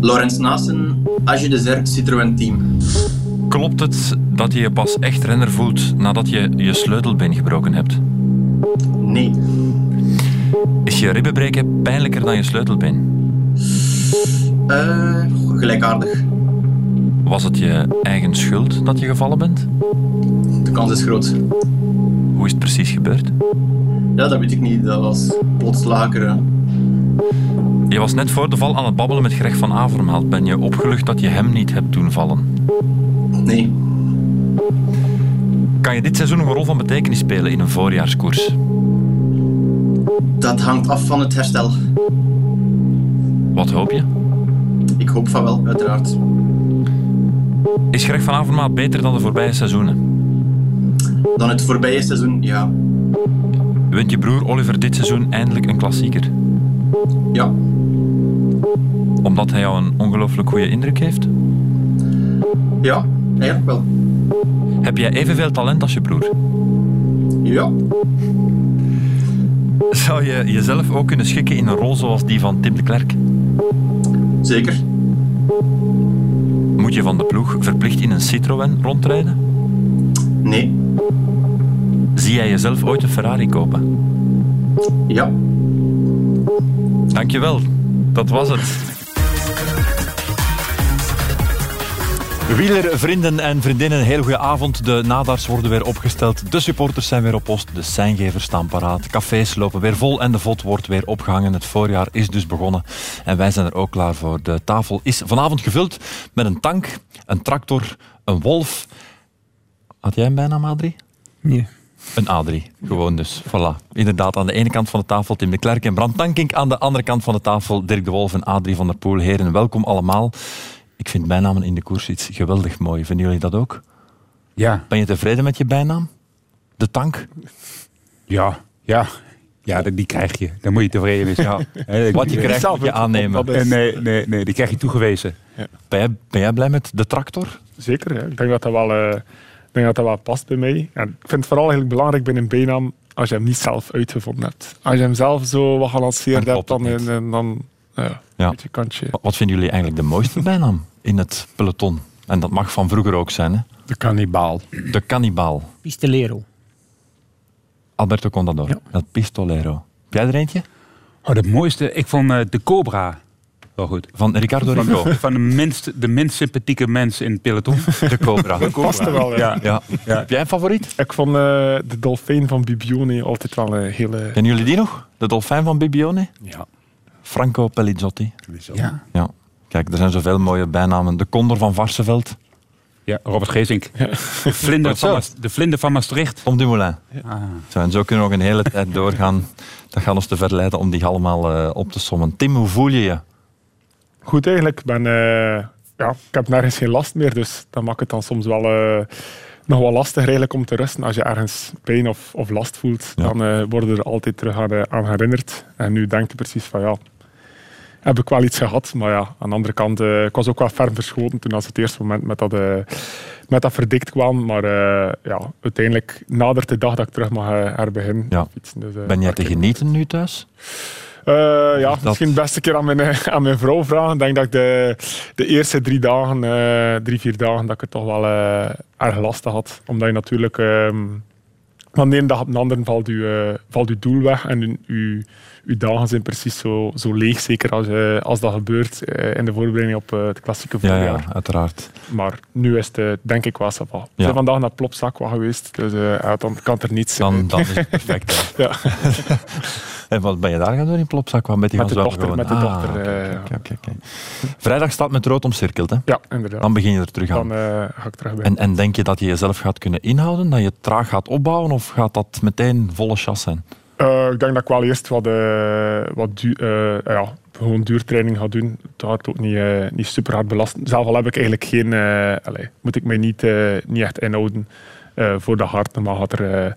Laurens Nassen, Age Desert Citroën Team. Klopt het dat je je pas echt renner voelt nadat je je sleutelbeen gebroken hebt? Nee. Is je ribbenbreken pijnlijker dan je sleutelbeen? Uh, gelijkaardig. Was het je eigen schuld dat je gevallen bent? De kans is groot. Hoe is het precies gebeurd? Ja, dat weet ik niet. Dat was plotslakeren. Je was net voor de val aan het babbelen met Greg van Avermaat. Ben je opgelucht dat je hem niet hebt doen vallen? Nee. Kan je dit seizoen een rol van betekenis spelen in een voorjaarskoers? Dat hangt af van het herstel. Wat hoop je? Ik hoop van wel, uiteraard. Is Greg van Avermaat beter dan de voorbije seizoenen? Dan het voorbije seizoen, ja. Wint je broer Oliver dit seizoen eindelijk een klassieker? Ja. Omdat hij jou een ongelooflijk goede indruk heeft? Ja, eigenlijk wel. Heb jij evenveel talent als je broer? Ja. Zou je jezelf ook kunnen schikken in een rol zoals die van Tim de Klerk? Zeker. Moet je van de ploeg verplicht in een Citroën rondrijden? Nee. Zie jij jezelf ooit een Ferrari kopen? Ja. Dankjewel. Dat was het. Wielervrienden en vriendinnen, een hele goede avond. De nadars worden weer opgesteld. De supporters zijn weer op post. De seinggevers staan paraat. Cafés lopen weer vol en de vod wordt weer opgehangen. Het voorjaar is dus begonnen. En wij zijn er ook klaar voor. De tafel is vanavond gevuld met een tank, een tractor, een wolf. Had jij een bijnaam, Adrie? Nee. Een Adrie, gewoon dus. Voilà. Inderdaad, aan de ene kant van de tafel Tim de Klerk en Bram Tankink. Aan de andere kant van de tafel Dirk de Wolf en Adrie van der Poel. Heren, welkom allemaal. Ik vind bijnamen in de koers iets geweldig mooi. Vinden jullie dat ook? Ja. Ben je tevreden met je bijnaam? De tank? Ja, ja. Ja, die krijg je. Dan moet je tevreden zijn. Ja. Wat je krijgt moet je aannemen. Nee, nee, nee, die krijg je toegewezen. Ja. Ben, jij, ben jij blij met de tractor? Zeker, ja. ik denk dat dat wel... Uh, ik denk dat dat wel past bij mij. En ik vind het vooral eigenlijk belangrijk bij een bijnaam als je hem niet zelf uitgevonden hebt. Als je hem zelf zo wat gelanceerd hebt, dan, dan, dan ja, ja. kantje. Wat vinden jullie eigenlijk de mooiste bijnaam in het peloton? En dat mag van vroeger ook zijn. Hè? De kannibaal. De kannibaal. Pistolero. Alberto Contador. Ja. Dat pistolero. Heb jij er eentje? Oh, de mooiste, ik vond uh, de Cobra wel goed. Van Ricardo van, Rico. Van de minst, de minst sympathieke mens in het peloton. De Cobra. De Cobra. wel, ja. Ja. ja. Heb jij een favoriet? Ik vond uh, de dolfijn van Bibione altijd wel een hele... Kennen jullie die nog? De dolfijn van Bibione? Ja. Franco Pellizotti. Ja. ja. Kijk, er zijn zoveel mooie bijnamen. De Condor van Varsenveld. Ja, Robert Geesink. Ja. De, vlinder van de vlinder van Maastricht. Tom Dumoulin. Ja. Ah. Zo, en zo kunnen we nog een hele tijd doorgaan. Dat gaat ons te verleiden om die allemaal uh, op te sommen. Tim, hoe voel je je? Goed eigenlijk. Ik, ben, uh, ja, ik heb nergens geen last meer, dus dat maakt het dan soms wel... Uh, nog wel lastig eigenlijk om te rusten. Als je ergens pijn of, of last voelt, ja. dan uh, worden er altijd terug aan, aan, herinnerd. En nu denk je precies van ja, heb ik wel iets gehad. Maar ja, aan de andere kant, uh, ik was ook wel ferm verschoten toen als het eerste moment met dat, met dat verdikt kwam. Maar ja, uiteindelijk nadert de dag dat ik terug mag herbeginnen. Ja. Dus, ben jij te genieten nu thuis? Uh, ja, dat... misschien de beste keer aan mijn, aan mijn vrouw vragen. Ik denk dat ik de, de eerste drie dagen, uh, drie, vier dagen, dat ik het toch wel uh, erg lastig had. Omdat je natuurlijk van de ene dag op de andere valt je, valt je doel weg en je, je dagen zijn precies zo, zo leeg. Zeker als, als dat gebeurt in de voorbereiding op het klassieke voorjaar. Ja, ja, uiteraard. Maar nu is het denk ik wel zo. We zijn vandaag naar Plopzak geweest, dus dan kan er niets Dan, dan is het perfect. ja. En wat ben je daar gaan doen in Plopzak? Met, die met de dochter. Met de ah, dochter okay, okay, okay, okay, Vrijdag staat met rood omcirkeld, hè? Ja, inderdaad. Dan begin je er terug aan. Dan ga ik terug bij. En, en denk je dat je jezelf gaat kunnen inhouden? Dat je het traag gaat opbouwen? Of gaat dat meteen volle chas zijn? Uh, ik denk dat ik wel eerst wat, uh, wat du ja, gewoon duurtraining ga doen. Het gaat ook niet, niet super hard belasten. Zelf al heb ik eigenlijk geen... allez, moet ik mij niet, niet echt inhouden voor de hart. Maar gaat er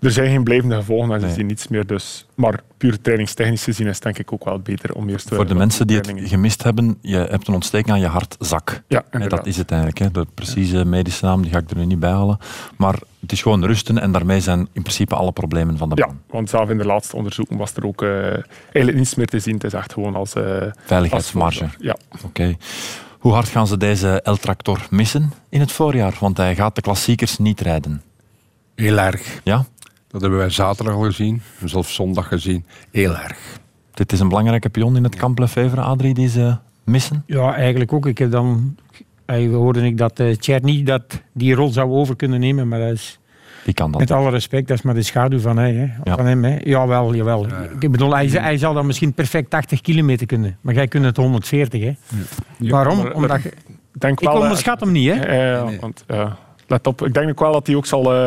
er zijn geen blijvende gevolgen en ze Nee. zien niets meer. Dus, maar puur trainingstechnisch gezien is het denk ik ook wel beter om eerst... Voor de mensen die het gemist hebben, je hebt een ontsteking aan je hartzak. Ja, dat is het eigenlijk. Hè. De precieze medische naam die ga ik er nu niet bij halen. Maar het is gewoon rusten en daarmee zijn in principe alle problemen van de Ja, baan. want zelf in de laatste onderzoeken was er ook eh, eigenlijk niets meer te zien. Het is echt gewoon als... eh, Veiligheidsmarge. als ja. Oké. Hoe hard gaan ze deze El-Tractor missen in het voorjaar? Want hij gaat de klassiekers niet rijden. Heel erg. Ja? Dat hebben wij zaterdag al gezien, zelfs zondag gezien. Heel erg. Dit is een belangrijke pion in het kamp Lefevre, Adrie, die ze missen. Ja, eigenlijk ook. Ik heb dan... eh, hoorde ik dat uh, dat die rol zou over kunnen nemen, maar dat is... Die kan dat. Met alle respect, dat is maar de schaduw van, hij, hè. Ja. van hem. Hè. Jawel, jawel. Ja, ja. Ik bedoel, hij, hij zal dan misschien perfect 80 kilometer kunnen. Maar jij kunt het 140, hè. Ja, Waarom? maar- Omdat je- Ik denk ik wel, eh, onderschat hem niet, hè. Eh, Nee. want, ja, let op, ik denk ook wel dat hij ook zal... eh,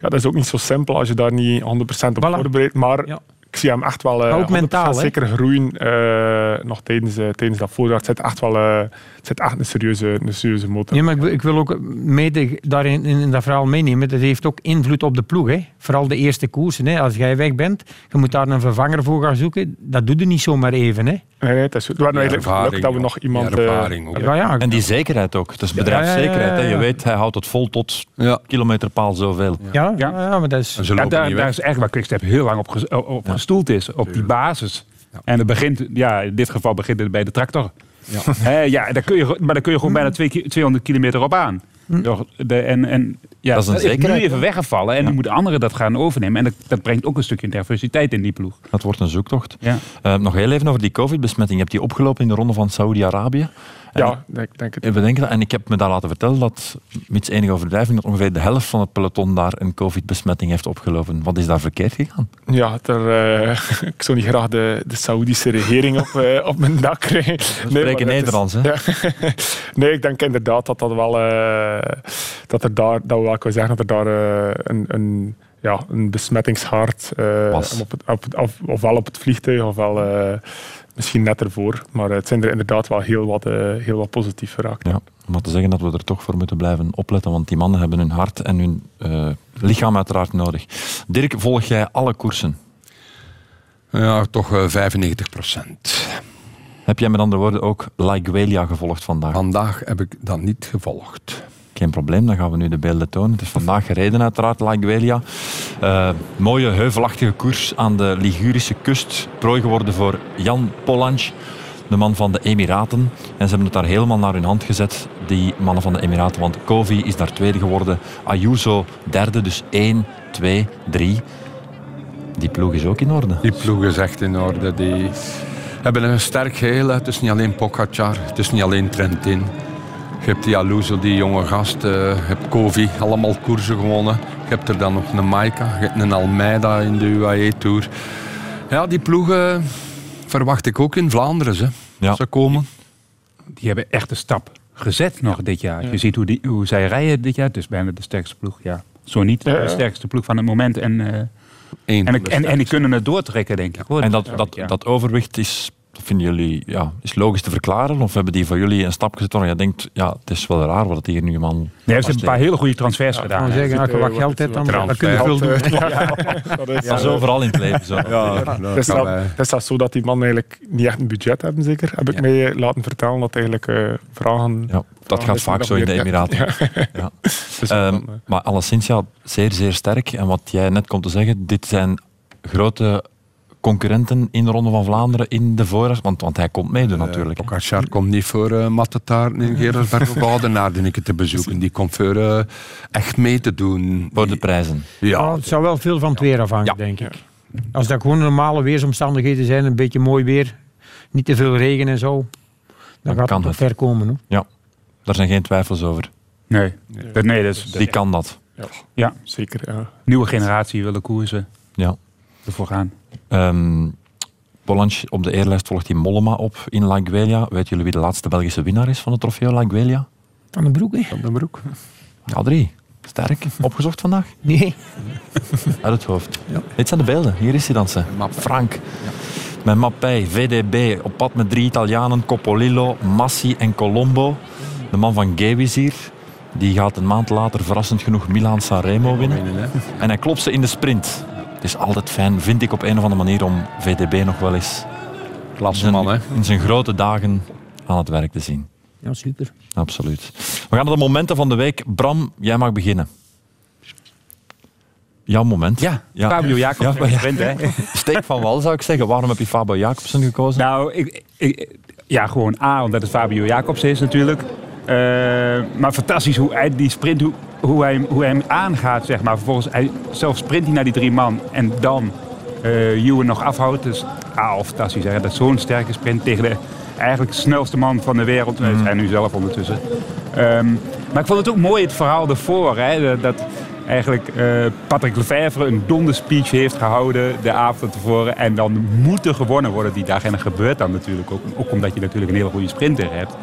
ja, dat is ook niet zo simpel als je daar niet 100% op Voilà. voorbereidt. Maar Ja. ik zie hem echt wel... Maar ook 100% mentaal, zeker groeien eh, nog tijdens, tijdens dat voorjaar. Het zit echt wel zit echt een, serieuze, een serieuze motor. Ja, maar ik wil, ik wil ook mede daarin in, in dat verhaal meenemen. Dat heeft ook invloed op de ploeg. Hè. Vooral de eerste koersen. Hè. Als jij weg bent, je moet daar een vervanger voor gaan zoeken. Dat doe je niet zomaar even. Hè. Nee, nee, het is, we hebben eigenlijk geluk dat we nog iemand... Eh, ervaring ook. Ja, ja. En die zekerheid ook. Het is bedrijfszekerheid. Ja, ja, ja, ja. hè. Je weet, hij houdt het vol tot Ja. kilometerpaal zoveel. ja, ja. Ja. ja, maar dat is... En ze Ja, lopen daar, niet daar is echt waar Quickstep heel lang op, ges- op gestoeld is, op die basis. Ja. En het begint, ja, in dit geval begint het bij de tractor. Ja. Ja, daar kun je, maar daar kun je gewoon bijna twee ki- 200 kilometer op aan. Doch de, en, en, ja, Dat is een nu even weggevallen en Ja. nu moeten anderen dat gaan overnemen. En dat, dat brengt ook een stukje diversiteit in die ploeg. Dat wordt een zoektocht. Ja. Eh, nog heel even over die COVID-besmetting. Je hebt die opgelopen in de ronde van Saoedi-Arabië. En Ja, denk, denk het. Ik bedenk dat, en ik heb me daar laten vertellen dat, mits enige overdrijving, dat ongeveer de helft van het peloton daar een COVID-besmetting heeft opgelopen. Wat is daar verkeerd gegaan? Ja, eh, ik zou niet graag de, de Saoedische regering op, eh, op mijn dak krijgen. We spreken is- Nederlands, hè? Ja. nee, ik denk inderdaad dat dat wel... eh, dat, er daar, dat we wel kunnen zeggen dat er daar een, een, ja, een besmettingshaard... Was. op het, op, of, ofwel op het vliegtuig, ofwel misschien net ervoor. Maar het zijn er inderdaad wel heel wat, eh, heel wat positief geraakt. Ja, om maar te zeggen dat we er toch voor moeten blijven opletten, want die mannen hebben hun hart en hun eh, lichaam uiteraard nodig. Dirk, volg jij alle koersen? Ja, toch eh, 95 procent. Heb jij met andere woorden ook Laiguelia gevolgd vandaag? Vandaag heb ik dat niet gevolgd. Geen probleem, dan gaan we nu de beelden tonen. Het is vandaag gereden uiteraard, Laiguelia. Eh, mooie heuvelachtige koers aan de Ligurische kust. Prooi geworden voor Jan Polansch, de man van de Emiraten. En ze hebben het daar helemaal naar hun hand gezet, die mannen van de Emiraten. Want Kovi is daar tweede geworden, Ayuso derde, dus 1, 2, 3. Die ploeg is ook in orde. Die ploeg is echt in orde. Die hebben een sterk geheel. Het is niet alleen Pogacar, het is niet alleen Trentin. Je hebt die Aluso, die jonge gast. eh, je hebt Kovi, allemaal koersen gewonnen. Je hebt er dan nog een Maika, je hebt een Almeida in de UAE Tour. Ja, die ploegen verwacht ik ook in Vlaanderen. Ze, Ja. ze komen. Die hebben echt een stap gezet nog dit jaar. Je ziet hoe, die, hoe zij rijden dit jaar. Het is bijna de sterkste ploeg. Ja, zo niet Ja, ja. de sterkste ploeg van het moment. En, eh, en, en, en die kunnen het doortrekken, denk ik. hoor. En dat, dat, dat overwicht is, vinden jullie, ja, is logisch te verklaren? Of hebben die voor jullie een stap gezet waarvan je denkt, ja, het is wel raar wat hier nu man... Nee, ze hebben een paar hele goede transfers gedaan. zeggen, als je wat geld hebt, dan, dan kun je veel doen. Dat is, Dat is overal in het leven zo. Het is, het is wel zo dat die mannen eigenlijk niet echt een budget hebben, zeker. Heb ik Ja. mij laten vertellen dat eigenlijk eh, vragen... Ja, dat gaat vaak zo in de Emiraten. Eh, maar alleszins, ja, zeer, zeer sterk. En wat jij net komt te zeggen, dit zijn grote concurrenten in de Ronde van Vlaanderen in de voorraad. Want, want hij komt meedoen natuurlijk. hè. Pogacar komt niet voor uh, Mattetaart in Gerardsberg of Oudenaar die ik te bezoeken. Die komt voor eh, echt mee te doen. Voor de prijzen. Ja, ja, het zou wel veel van het weer afhangen, Ja. denk ik. Als dat gewoon normale weersomstandigheden zijn, een beetje mooi weer, niet te veel regen en zo, dan, gaat kan het het. ver komen. Hoor. Daar zijn geen twijfels over. Nee, nee, is Die kan dat. ja, ja, zeker. Ja. nieuwe generatie willen koersen Ja. ervoor gaan. Ehm Polansch op de eerlijst volgt die Mollema op in La Guelia. Weet jullie wie de laatste Belgische winnaar is van de trofeo La Guelia? Van den Broek, hè? Van den Broek. Ja, drie. Sterk. Opgezocht vandaag? Nee. Uit het hoofd. Dit zijn de beelden. Hier is hij dan. ze. Frank. Met Mappé, VDB, op pad met drie Italianen, Coppolillo, Massi en Colombo. De man van Gewis hier. Die gaat een maand later verrassend genoeg Milaan Sanremo winnen. En hij klopt ze in de sprint. Het is altijd fijn, vind ik op een of andere manier, om VDB nog wel eens Klasse man, hè. in zijn grote dagen aan het werk te zien. Ja, super. Absoluut. We gaan naar de momenten van de week. Bram, jij mag beginnen. Jouw moment. Ja, Ja. Fabio Jacobs. Ja, ja. Sprint, hè. Steek van wal zou ik zeggen. Waarom heb je Fabio Jacobsen gekozen? Nou, ik, ik, ja, gewoon A, omdat het Fabio Jacobs is natuurlijk. Eh, maar fantastisch hoe hij die sprint, hoe, hoe, hij, hem- hoe hij hem aangaat, zeg maar. Vervolgens, hij, zelf sprint hij naar die drie man en dan Ewan nog afhoudt. Dus A, al fantastisch. Hè. Dat is zo'n sterke sprint tegen de eigenlijk snelste man van de wereld. Dat is hij nu zelf ondertussen. Ehm, maar ik vond het ook mooi, het verhaal ervoor. Hè, dat eigenlijk eh, Patrick Lefevre een donderspeech heeft gehouden de avond tevoren. En dan moet er gewonnen worden die dag. En dat gebeurt dan natuurlijk ook. Ook omdat je natuurlijk een hele goede sprinter hebt.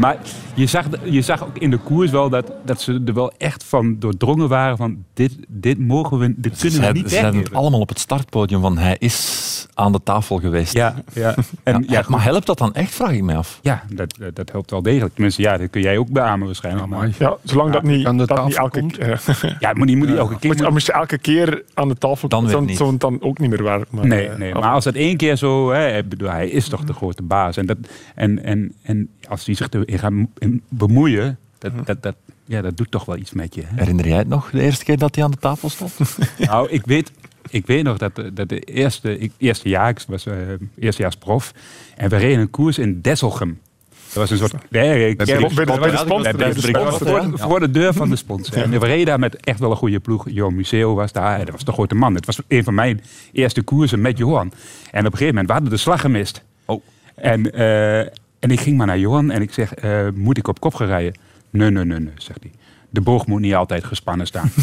Maar je zag, je zag ook in de koers wel dat, dat ze er wel echt van doordrongen waren van dit, dit mogen we, dit Ze kunnen we niet ze zeiden het allemaal op het startpodium van hij is aan de tafel geweest. Ja, ja. En, Ja, ja, maar helpt dat dan echt, vraag ik mij af. ja dat, dat, dat helpt wel degelijk. Tenminste, ja, dat kun jij ook beamen waarschijnlijk. Maar, Amai. Ja, zolang dat Ja, niet, aan de dat niet tafel elke komt. keer... ja, moet niet, moet niet elke keer... Moet je, moest je elke keer aan de tafel Dan komen, weer dan niet. zou het dan ook niet meer werken. Maar, Nee, nee, maar als dat één keer zo... Hè, bedoel, hij is toch de grote baas. En, dat, en, en, en als hij zich erin bemoeien... Dat, dat, dat, ja, dat doet toch wel iets met je. Hè? Herinner jij het nog, de eerste keer dat hij aan de tafel stond? Nou, ik weet, ik weet nog dat de, dat de eerste, ik, eerste jaar, ik was uh, eerstejaars prof, en we reden een koers in Desselgem. Dat was een soort... Nee, ik- Bij de- sponsor, voor de deur van de sponsor. En we reden daar met echt wel een goede ploeg. Johan Museo was daar. Dat was de grote man. Het was een van mijn eerste koersen met Johan. En op een gegeven moment, we hadden de slag gemist. Oh. En, eh, en ik ging maar naar Johan en ik zeg, eh, moet ik op kop gaan rijden? Nee, nee, nee, nee, zegt hij. De boog moet niet altijd gespannen staan.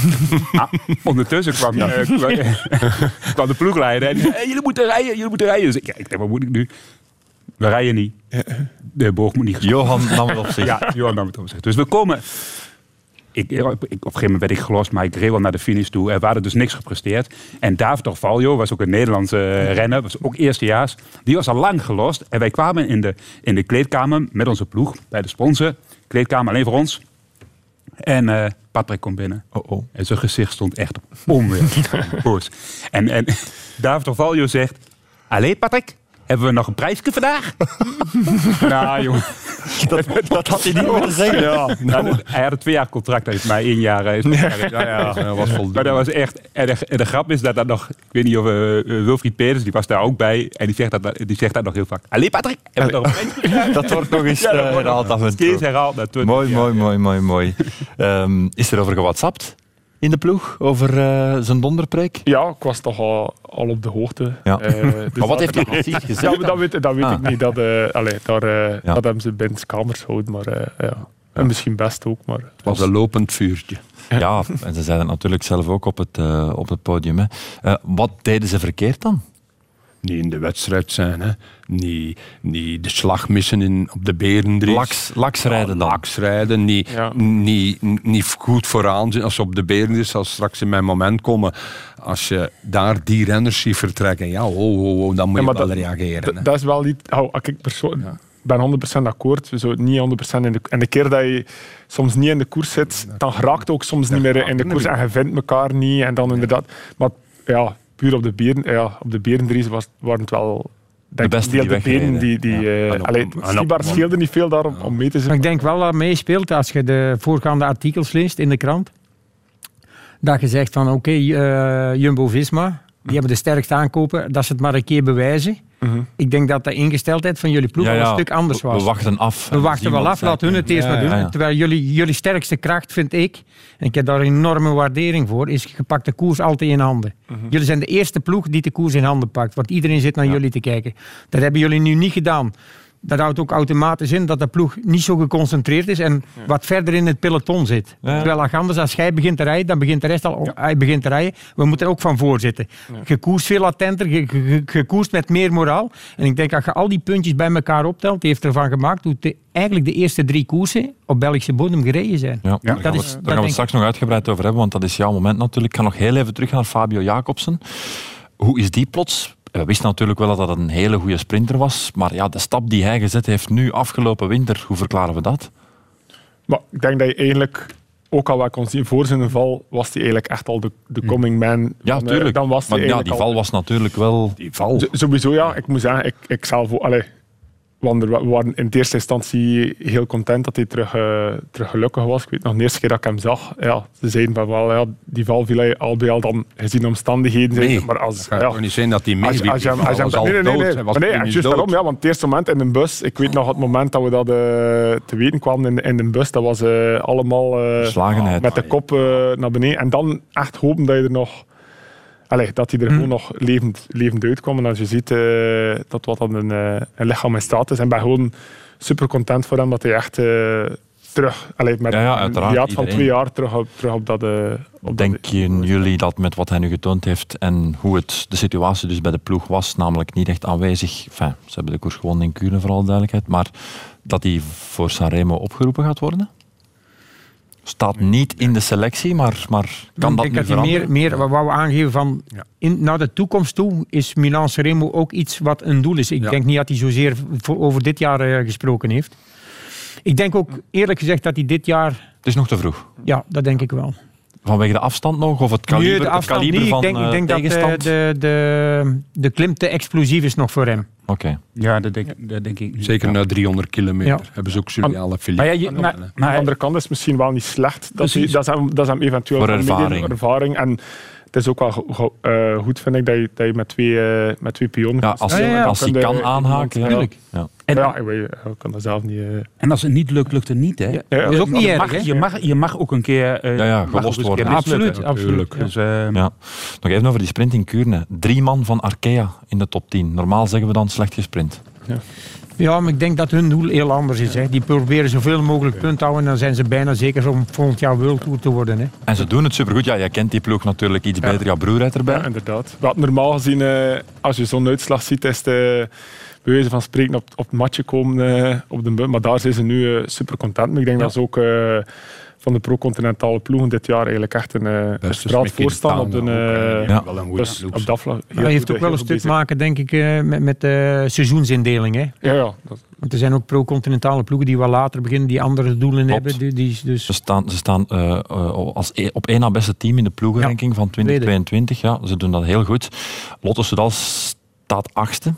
Ah, ondertussen kwam, eh, kwam, kwam de ploegleider en hey, jullie moeten rijden, jullie moeten rijden. Dus ik, ja, ik denk, wat moet ik nu? We rijden niet. De boog moet niet gespannen Johan nam het op zich. ja, Johan nam het op zich. Dus we komen... Ik, ik, op een gegeven moment werd ik gelost, maar ik reed wel naar de finish toe. Er waren dus niks gepresteerd. En David Orvaljo was ook een Nederlandse eh, renner, was ook eerstejaars. Die was al lang gelost. En wij kwamen in de, in de kleedkamer met onze ploeg, bij de sponsor. Kleedkamer alleen voor ons. En eh, Patrick komt binnen. Oh, oh. En zijn gezicht stond echt onweer. En, en David Orvaljo zegt... Allee, Patrick, hebben we nog een prijsje vandaag? nou, jongen. Dat, dat had hij niet moeten zeggen. Ja. Nou, hij had een twee jaar contract, hij heeft mij één jaar. eh, Ja, ja. Dat was voldoende. Maar dat was echt. En de, en de grap is dat dat nog. Ik weet niet of eh, eh, Wilfried Peters, die was daar ook bij. En die zegt dat, die zegt dat nog heel vaak. Allee, Patrick, hebben we nog een? Dat wordt nog eens eh, herhaald Mooi, ja. mooi, mooi, mooi, mooi. Ehm, is er over gewhatsappt in de ploeg? Over eh, zijn donderpreek? Ja, ik was toch al, al op de hoogte. Ja. Eh, dus maar wat heeft hij precies gezegd? Ja, dat weet, dat weet Ah. ik niet. Dat, eh, allee, daar, eh, Ja. dat hebben ze binnen kamers gehouden. Maar ja. En misschien best ook. Maar, Het was een lopend vuurtje. Ja, en ze zeiden natuurlijk zelf ook op het, op het podium. Hè. Eh, wat deden ze verkeerd dan? Niet in de wedstrijd zijn, hè. Niet, niet de slag missen in, op de Berendries. Laks, laks rijden dan. Laks rijden, niet, Ja. niet, niet goed vooraan zijn. Als ze op de Berendries, als straks in mijn moment komen, als je daar die renners ziet vertrekken, ja, oh, oh, oh, dan moet Ja, je wel dat- reageren. hè. dat is wel niet... Oh, ik persoon, ben 100% akkoord. Zo, niet 100% in de En de keer dat je soms niet in de koers zit, dan raakt ook soms niet meer in de koers. En je vindt elkaar niet. En dan inderdaad... Maar ja, puur op de beren, ja, op de Berendries was, waren het wel... Denk beste die de benen die... die Ja. eh, allee, op- Stibar scheelde niet veel daarom om mee te Maar zijn. ik denk wel dat meespeelt als je de voorgaande artikels leest in de krant. Dat je zegt van oké, eh, Jumbo-Visma, die hebben de sterkste aankopen, dat ze het maar een keer bewijzen. Mhm. Ik denk dat de ingesteldheid van jullie ploeg Ja, al ja, een stuk anders was. We wachten af. We wachten wel af, laat hun het eerst maar doen. Terwijl jullie, jullie sterkste kracht, vind ik, en ik heb daar enorme waardering voor, is je pakt de koers altijd in handen. Jullie zijn de eerste ploeg die de koers in handen pakt, want iedereen zit naar jullie te kijken. Dat hebben jullie nu niet gedaan. Dat houdt ook automatisch in dat de ploeg niet zo geconcentreerd is en wat verder in het peloton zit. Ja. Terwijl als anders, als jij begint te rijden, dan begint de rest al, hij begint te rijden. We moeten er ook van voor zitten. Je koerst veel attenter, je, je, je- je koerst met meer moraal. En ik denk dat je al die puntjes bij elkaar optelt, die heeft ervan gemaakt hoe de, eigenlijk de eerste drie koersen op Belgische bodem gereden zijn. Ja, daar dat gaan, we, is- daar dat gaan we denk straks nog uitgebreid over hebben, want dat is jouw moment natuurlijk. Ik ga nog heel even terug naar Fabio Jacobsen. Hoe is die plots? We wisten natuurlijk wel dat dat een hele goede sprinter was, maar ja, de stap die hij gezet heeft nu afgelopen winter, hoe verklaren we dat? Maar ik denk dat je eigenlijk, ook al wat kon zien voor zijn val, was hij eigenlijk echt al de, de coming man. Ja, eh, tuurlijk. Dan was hij maar ja, eigenlijk die al- val was natuurlijk wel... Die val. Z- Sowieso ja, ik moet zeggen, ik, ik zelf ook, allee, want wa- we waren in de eerste instantie heel content dat hij terug, eh, terug gelukkig was. Ik weet nog de eerste keer dat ik hem zag, ja, ze zeiden van wel, ja, die val viel hij al bij al dan gezien omstandigheden. Nee, maar als, Het ja, toch niet zijn dat hij mee als, als je als je nee, nee, nee, nee. Was nee, juist daarom, ja, want het eerste moment in de bus, ik weet nog het moment dat we dat eh, te weten kwamen in, in de bus, dat was eh, allemaal met de kop eh, naar beneden. En dan echt hopen dat je er nog... Allee, dat hij er gewoon nog levend, levend uitkwam. En als je ziet eh, dat wat dan een, eh, een lichaam in staat is. En ben gewoon super content voor hem dat hij echt eh, terug... Allee, met Ja, ja, een van iedereen. twee jaar terug op, terug op dat... eh, op Denken dat, jullie dat met wat hij nu getoond heeft en hoe het, de situatie dus bij de ploeg was, namelijk niet echt aanwezig, enfin, ze hebben de koers gewonnen in Kuurne voor alle duidelijkheid, maar dat hij voor Sanremo opgeroepen gaat worden? Staat niet in de selectie, maar, maar kan ik dat denk nu dat hij veranderen? meer, meer wat wou aangeven van Ja. in, naar de toekomst toe is Milan Sanremo ook iets wat een doel is. Ik Ja. denk niet dat hij zozeer voor, over dit jaar eh, gesproken heeft. Ik denk ook eerlijk gezegd dat hij dit jaar, Het is nog te vroeg. ja, dat denk ik wel. Vanwege de afstand nog, of het kaliber, Nee, de het afstand kaliber van Ik denk, eh, ik denk dat de, tegenstand? de, de, de klim te explosief is nog voor hem. Oké. Ja, dat denk, dat denk ik. Zeker na 300 kilometer Ja. hebben ze ook Juliale Maar, Philippe. ja, je, maar, Aan maar de andere kant is het misschien wel niet slecht. Dat, hij, dat, is hem, dat is hem eventueel Voor een ervaring. ervaring. En het is ook wel go- go- eh, goed, vind ik, dat je, dat je met twee, eh, met twee pionnen Ja, als, ja, als hij kan aanhaken, ja. Ja, Ja. En- ja, ik, weet, ik kan dat zelf niet... eh, en als het niet lukt, lukt het niet. Hè? Ja. ja, Dat is ook niet je, erg, mag, je, mag, je mag ook een keer, eh, Ja, ja, gelost worden. Absoluut, absoluut. Dus, eh, Ja. Nog even over die sprint in Kuurne. Drie man van Arkea in de top 10. Normaal zeggen we dan slecht gesprint. Ja, maar ik denk dat hun doel heel anders is. Hè. Die proberen zoveel mogelijk punten te houden en dan zijn ze bijna zeker om volgend jaar World Tour te worden. Hè. En ze doen het supergoed. Ja, jij kent die ploeg natuurlijk iets beter. Ja, broer rijdt erbij. Ja, inderdaad. Wat normaal gezien, eh, als je zo'n uitslag ziet, is het eh, wijze van spreken op, op het matje komen eh, op de. Maar daar zijn ze nu eh, super content mee. Ik denk dat ze ook eh, van de pro-continentale ploegen dit jaar eigenlijk echt een, eh, een straat voorstaan op de... Eh, eh, Ja. Wel een goede dus op dat vlak. heeft ook wel een stuk maken, denk ik, eh, met, met de seizoensindeling. Hè. Ja, ja. Dat, Want er zijn ook pro-continentale ploegen die wat later beginnen, die andere doelen Klopt. hebben. Die, die, dus, Ze staan, ze staan als e- op één na beste team in de ploegenranking van 2022. Ja, ze doen dat heel goed. Lotto Soudal staat achtste.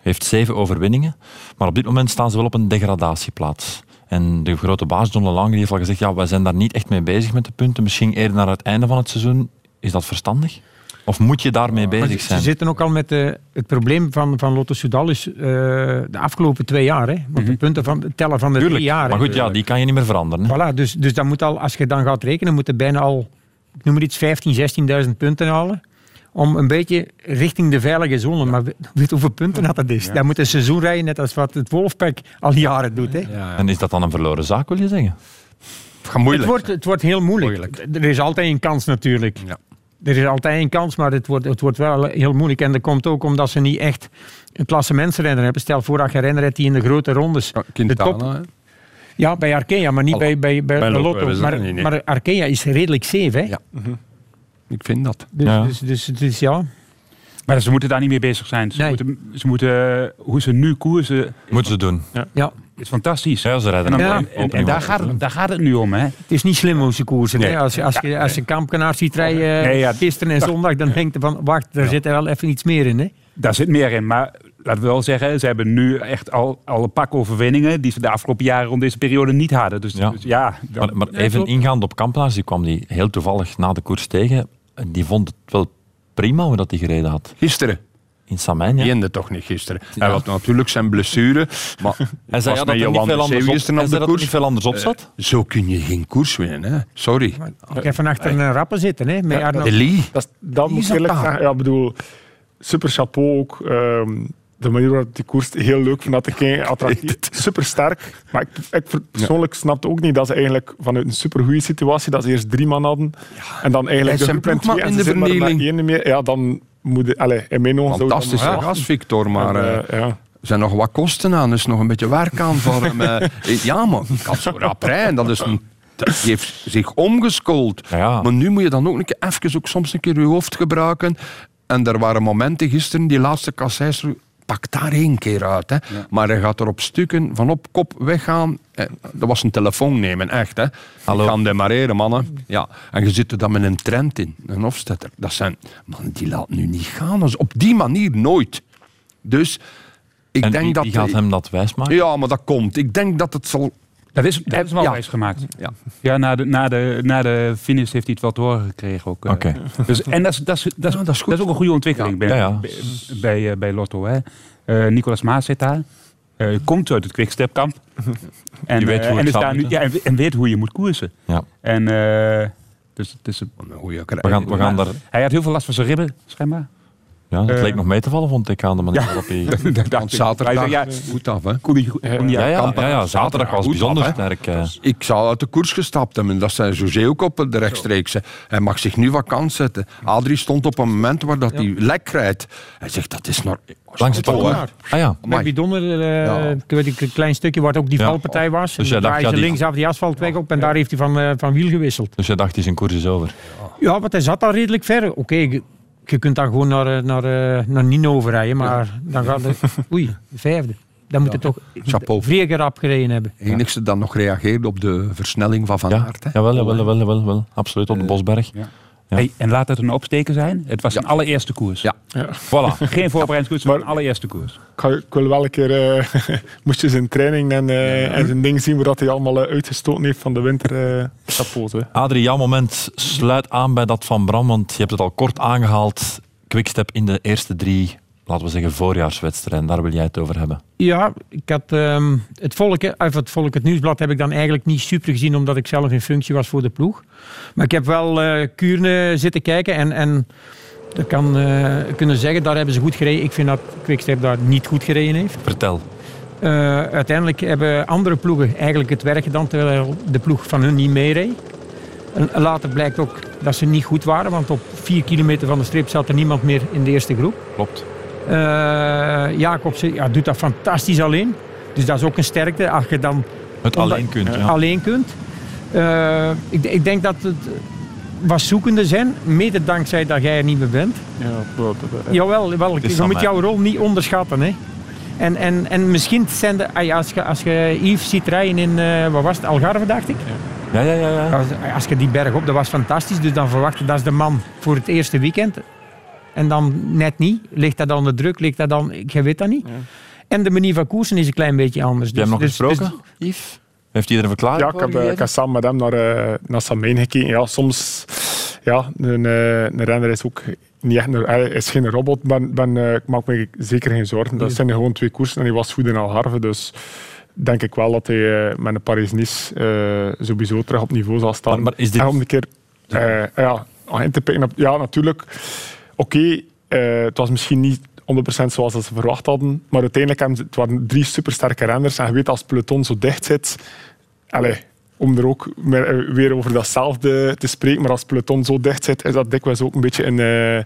Heeft zeven overwinningen. Maar op dit moment staan ze wel op een degradatieplaats. En de grote baas John Lelang die heeft al gezegd, ja, wij zijn daar niet echt mee bezig met de punten. Misschien eerder naar het einde van het seizoen. Is dat verstandig? Of moet je daarmee bezig zijn? ze zitten ook al met de, het probleem van, van Lotto Soudal is eh, de afgelopen twee jaar. Hè. Want de punten van het tellen van de Tuurlijk. drie jaar. Maar goed, ja, die kan je niet meer veranderen. hè. Voilà, dus, dus dan moet al, als je dan gaat rekenen, moet je bijna al, ik noem maar iets, 15.000, 16.000 punten halen. Om een beetje richting de veilige zone. Maar weet hoeveel punten dat, dat is? Dan moet een seizoen rijden, net als wat het Wolfpack al jaren doet. Hè? Ja, En is dat dan een verloren zaak, wil je zeggen? Het gaat moeilijk. Het, wordt, het wordt heel moeilijk. Moeilijk. Er is altijd een kans natuurlijk. Ja. Er is altijd een kans, maar het wordt, het wordt wel heel moeilijk. En dat komt ook omdat ze niet echt een klasse mensenrenner hebben. Stel voor dat je renner hebt die in de grote rondes... Ja, de Quintana, top- hè. Ja, bij Arkea, maar niet bij, bij, bij, Bij de Lotto Maar, dat niet, nee. maar Arkea is redelijk safe, hè? Ja. Ik vind dat. Dus, Ja. dus, dus, dus ja. Maar ze moeten daar niet mee bezig zijn. Ze Nee. moeten, ze moeten, hoe ze nu koersen, Moeten ze doen. ja. is fantastisch. Ja, ze Ja. en- en, en daar, gaat het, daar gaat het nu om. Hè. Het is niet slim hoe ze koersen. Nee. Hè? Als, je, als, je, als je kampkanaar ziet rijden Nee, ja. gisteren en zondag, dan denk je van, wacht, daar zit er wel even iets meer in. Hè? Daar zit meer in. Maar laten we wel zeggen, ze hebben nu echt al, al een pak overwinningen die ze de afgelopen jaren rond deze periode niet hadden. Dus Ja. dus ja, dan- Maar, maar even ingaand op Kampenaars, die kwam die heel toevallig na de koers tegen. En die vond het wel prima hoe dat hij gereden had. Gisteren. In Samijn, ja. Die toch niet gisteren. Hij had natuurlijk zijn blessure. Maar Hij zei was ja, dat met er niet veel de anders op, de er koers. niet veel anders op zat. Zo kun je geen koers winnen. Hè. Sorry. Ik heb van achter een rappen zitten. Hè? Met Arno- De Lee. dat, is- dat moet dat eerlijk zeggen. Ja, ik bedoel, super chapeau ook. ehm, de manier waarop die koers heel leuk vond dat kijken, attractief, super sterk. Maar ik, ik persoonlijk snapte ook niet dat ze eigenlijk vanuit een super goede situatie, dat ze eerst drie man hadden en dan eigenlijk de zijn groep en twee en ze maar met vernieling. één meer. Ja, dan moet je, allez, in mijn ogen dan Fantastische maar gast, Victor. Maar eh, En, eh, ja. er zijn nog wat kosten aan. Er is nog een beetje werk aan voor hem. eh. ja, maar ik had zo rap rijden. Dat is een... Dat die heeft zich omgeschoold. Ja. Maar nu moet je dan ook een keer, even ook soms een keer je hoofd gebruiken. En er waren momenten gisteren, die laatste kasseis, pakt daar één keer uit. Hè. Maar hij gaat er op stukken van op kop weggaan. Eh, Dat was een telefoon nemen, echt. Hè. Hallo. Ik ga demareren, mannen. Ja. En je zit er dan met een trend in, een Hofstetter. Dat zijn... Man, die laat nu niet gaan. Op die manier nooit. Dus ik En denk wie, dat... wie gaat hem dat wijsmaken? Ja, maar dat komt. Ik denk dat het zal... Dat is, dat hebben ze wel Ja. gemaakt. Ja. Ja, na de, na, de, na de finish heeft hij het wel te horen gekregen ook. eh. Oké. Dus, en dat is, dat, is, dat, is, Ja, dat is dat is ook een goede ontwikkeling bij, Ja, ja. bij, bij, eh, bij Lotto. Hè. Eh, Nicolas Maas zit daar. Eh, komt uit het quickstepkamp. En, Die weet hoe en, is daar nu, ja, en, en weet hoe je moet koersen. Ja. En eh, dus het is een- Een goeie We gaan, we gaan daar... hij had heel veel last van zijn ribben, schijnbaar. Ja, dat Eh, leek nog mee te vallen, vond ik aan de manier Ja. waarop hij... Dat zaterdag Hij zei, ja, goed af, hè. kon die, kon die Ja, ja, Kampen. ja, ja, zaterdag was Goed bijzonder af, sterk. eh. Ik zou uit de koers gestapt hebben. Dat zijn José ook op de rechtstreekse. Hij mag zich nu vakant zetten. Adrie stond op een moment waar dat hij lek rijdt. Hij zegt, dat is nog... Langs het. Ah ja. Met eh Ja. weet niet, een klein stukje waar ook die Ja. valpartij was. Dus en jij ja, ze die- linksaf die asfaltweg op en daar heeft hij van, eh, van wiel gewisseld. Dus je dacht, die zijn koers is over. Ja, want hij zat al redelijk ver. Oké, je, kunt dan gewoon naar, eh, naar, eh, naar Nino overrijden, maar dan gaat het... Oei, de vijfde. Dan moet het toch Chapeau. vrij rap gereden hebben. Enigste dat nog reageerde op de versnelling van Van Ja, Aert. hè. jawel, jawel, jawel, jawel, jawel. Absoluut, op de Bosberg. Ja. Hey, en laat het een opsteken zijn. Het was Ja. een allereerste koers. Ja. Voilà. Geen voorbereidingskoers, maar een allereerste koers. Ik, wil wel een keer, eh, moest je zijn training en, eh, en zijn ding zien waar dat hij allemaal eh, uitgestoten heeft van de winter. eh chapeau. Adrie, jouw moment sluit aan bij dat van Bram, want je hebt het al kort aangehaald. Quickstep in de eerste drie, laten we zeggen, voorjaarswedstrijden. Daar wil jij het over hebben. Ja, ik had ehm, het, volk, of het Volk, het Nieuwsblad, heb ik dan eigenlijk niet super gezien, omdat ik zelf in functie was voor de ploeg. Maar ik heb wel eh Kuurne zitten kijken en, en ik kan eh, kunnen zeggen, daar hebben ze goed gereden. Ik vind dat Quickstep daar niet goed gereden heeft. Vertel. Eh, uiteindelijk hebben andere ploegen eigenlijk het werk gedaan, terwijl de ploeg van hun niet meereed. En later blijkt ook dat ze niet goed waren, want op vier kilometer van de streep zat er niemand meer in de eerste groep. Klopt. Eh Jacobsen ja, doet dat fantastisch alleen. Dus dat is ook een sterkte als je dan Het alleen kunt. Ja. alleen kunt. Eh, ik, ik denk dat het wat zoekende zijn, mede dankzij dat jij er niet meer bent. Ja, dat- Jawel, wel, je moet jouw rol niet onderschatten. Hè. En, en, en misschien zijn de, als, je, als je Yves ziet rijden in, eh, wat was het, Algarve dacht ik. Ja, ja, ja. ja. Als, als je die berg op, dat was fantastisch. Dus dan verwacht je, dat is de man voor het eerste weekend. En dan net niet. Ligt dat dan de druk? Ligt dat dan, ik weet dat niet. En de manier van koersen is een klein beetje anders. Heb hem nog Dus- dus- gesproken, Yves? Heeft hij er een verklaring Ja, ik voor heb, eh, ik heb samen met hem naar, eh naar Samijn gekeken. Ja, soms, ja, een, eh, een renner is ook niet echt een, hij is geen robot. Ben, ben, eh, ik maak me zeker geen zorgen. Dat zijn gewoon twee koersen en hij was goed in Algarve. Dus denk ik wel dat hij met een Paris-Nice eh, sowieso terug op niveau zal staan. Maar- maar is dit- En om een keer ja, in te pikken op- Ja, natuurlijk. Oké, eh, het was misschien niet 100% zoals dat ze verwacht hadden. Maar uiteindelijk hebben ze, het waren drie supersterke renners. En je weet als het peloton zo dicht zit. Allee, om er ook eh, weer over datzelfde te spreken. Maar als het peloton zo dicht zit, is dat dikwijls ook een beetje een, eh,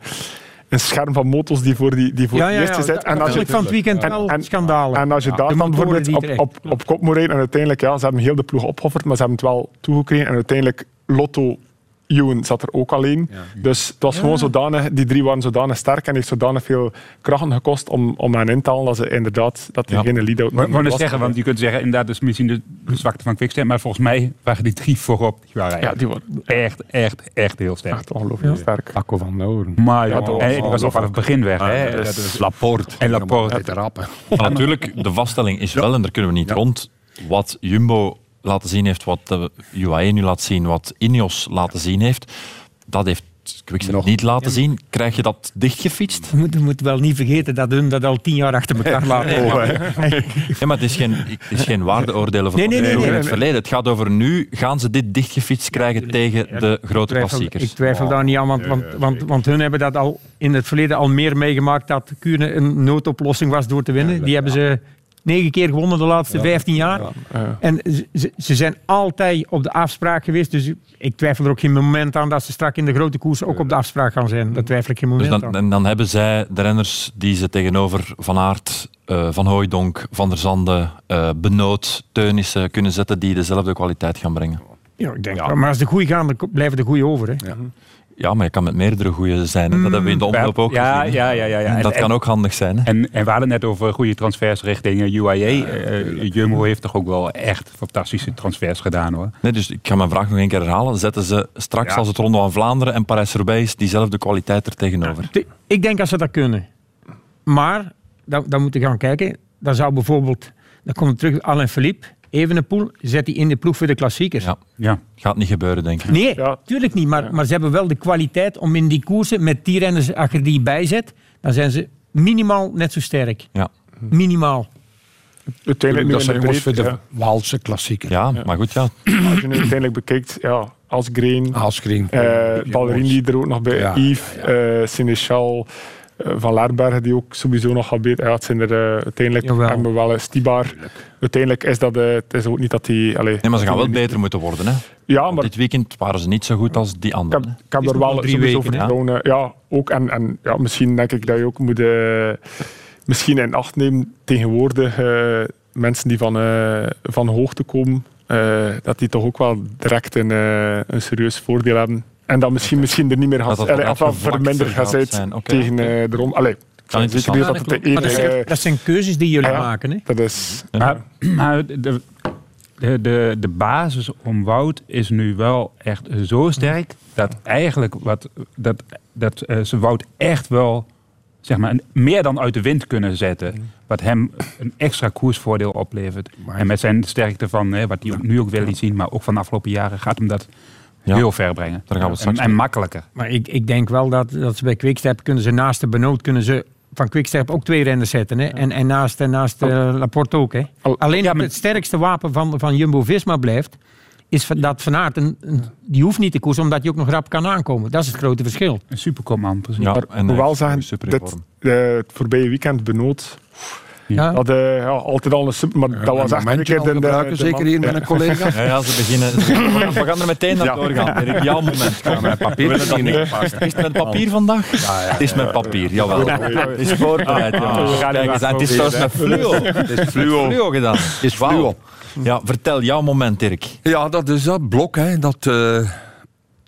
een scherm van motors die voor die, die voor Ja, ja, zit. En als je, van het weekend en- wel en- schandalen. en als je daar dan bijvoorbeeld op, op, op kop moet rijden, en uiteindelijk, ja, ze hebben heel de ploeg opgeofferd, maar ze hebben het wel toegekregen. En uiteindelijk, Lotto, Ewan zat er ook alleen. Dus het was gewoon zodanig, die drie waren zodanig sterk en heeft zodanig veel krachten gekost om, om hen in te halen dat ze inderdaad, dat er Ja. geen lead-out wou net was. zeggen, want je kunt zeggen, inderdaad, is misschien de, de zwakte van Quickstep. Maar volgens mij waren die drie voorop, die waren Ja, die waren echt, echt, echt heel sterk. echt ongelooflijk sterk. Akko van Noorden. Maar Ja, dat was die was al vanaf het begin weg. hè. Dat is is- Laporte. En Laporte. Uit de rappen. Maar natuurlijk, de vaststelling is wel, en daar kunnen we niet rond, wat Jumbo laten zien heeft, wat de UAE nu laat zien, wat Ineos laten zien heeft, dat heeft Quickstep Nog. niet laten zien. Krijg je dat dichtgefietst? Je moet, je moet wel niet vergeten dat hun dat al tien jaar achter elkaar laten volgen. Ja, maar het is geen, het is geen waardeoordelen van Nee, nee, wat nee, in nee, het verleden. Het gaat over nu. Gaan ze dit dichtgefietst krijgen tegen de grote twijfel, klassiekers? ik twijfel daar niet aan, want, want, want, want hun hebben dat al in het verleden al meer meegemaakt dat Kuurne een noodoplossing was door te winnen. Die hebben ze negen keer gewonnen de laatste vijftien jaar. Ja. En ze- ze, zijn altijd op de afspraak geweest, dus ik twijfel er ook geen moment aan dat ze straks in de grote koers ook op de afspraak gaan zijn. Dat twijfel ik geen Dus moment dan, aan. en dan hebben zij de renners die ze tegenover Van Aert, eh, Van Hooijdonk, Van der Zande, eh Benoot, Teunissen kunnen zetten die dezelfde kwaliteit gaan brengen. Ja, ik denk. Maar als de goeie gaan, dan blijven de goeie over. Hè. Ja, maar je kan met meerdere goede zijn. Dat hebben we in de omloop ook ja, gezien. ja, ja, ja, ja. En dat En- kan ook handig zijn. Hè? En, en we hadden net over goede transfers richting eh, UAE. Eh, Jumbo heeft toch ook wel echt fantastische transfers gedaan hoor. Nee, dus ik ga mijn vraag nog één keer herhalen. Zetten ze straks Ja. als het Ronde van Vlaanderen en Parijs-Roubaix is diezelfde kwaliteit er tegenover? Ik denk dat ze dat kunnen. Maar, dan, dan moeten we gaan kijken. Dan zou bijvoorbeeld, dan komt terug, Alain Philippe, Evenepoel, zet die in de ploeg voor de klassiekers. Ja. Ja. Gaat niet gebeuren, denk ik. Nee, Ja. tuurlijk niet. Maar, maar ze hebben wel de kwaliteit om in die koersen, met die renners achter die bijzet, dan zijn ze minimaal net zo sterk. Ja, Minimaal. Uiteindelijk nu dat zijn de jongens voor de ja. Waalse klassieker. ja, maar goed, ja. Als je nu uiteindelijk bekijkt, ja, Asgreen, Aalsgreen. eh Ballerini die er ook nog bij, Ja, Yves, eh Seneschal, eh, Van Laarbergen die ook sowieso nog gaat beter. Ja, het zijn er eh, uiteindelijk Jawel. hebben we wel een Stibar. Uiteindelijk is dat, eh, het is ook niet dat die... Allee, Nee, maar ze gaan wel beter moeten worden. Hè. Ja, Want maar dit weekend waren ze niet zo goed als die ik anderen. heb, ik heb is er wel drie sowieso weken, vertrouwen. eh, Ja, ook. En, en ja, misschien denk ik dat je ook moet eh, misschien in acht nemen tegenwoordig eh, mensen die van, eh, van hoogte komen, eh, dat die toch ook wel direct een, eh, een serieus voordeel hebben. En dat misschien, misschien er niet meer Dat gaat dat allee, wel gevlakt verminderd gaat zijn. Oké, tegen de rom. Allee, zeker interessant niet dat het de dat, enige... zijn, dat zijn keuzes die jullie Ja. maken. Hè? Dat is... Maar, maar de, de, de, de basis om Wout is nu wel echt zo sterk dat eigenlijk wat, dat, dat eh, ze Wout echt wel zeg maar, meer dan uit de wind kunnen zetten. Wat hem een extra koersvoordeel oplevert. En met zijn sterkte van, hè, wat hij nu ook wil liet zien, maar ook van de afgelopen jaren, gaat hem dat Ja. heel ver brengen. Daar gaan we en, straks en makkelijker. Maar ik, ik denk wel dat, dat ze bij Quickstep kunnen ze naast de Benoot kunnen ze van Quickstep ook twee renners zetten. Hè? En, en naast, en naast eh, Laporte ook. Hè? Al- Alleen Ja, dat maar- het sterkste wapen van, van Jumbo-Visma blijft, is van- dat Van Aert, een, een- die hoeft niet te koersen omdat hij ook nog rap kan aankomen. Dat is het grote verschil. Een supercommand. Ja, Maar en moet hij wel is zeggen, vorm. eh, het voorbije weekend benoot, Ja. dat eh, ja, altijd al een. Maar dat was echt een keer de, de, zeker hier met een collega. Ja, ja, ze beginnen. we, gaan, er meteen naar Ja. doorgaan. Erik. Jouw moment. Mijn papier is niet vast. Is het met papier vandaag? Het is met papier, jawel. Het is voorbereid. er het is zelfs met fluo. Het is fluo. fluo gedaan. Het is fluo. Ja, vertel jouw moment, Dirk. Ja, dat is dat blok hè, dat eh,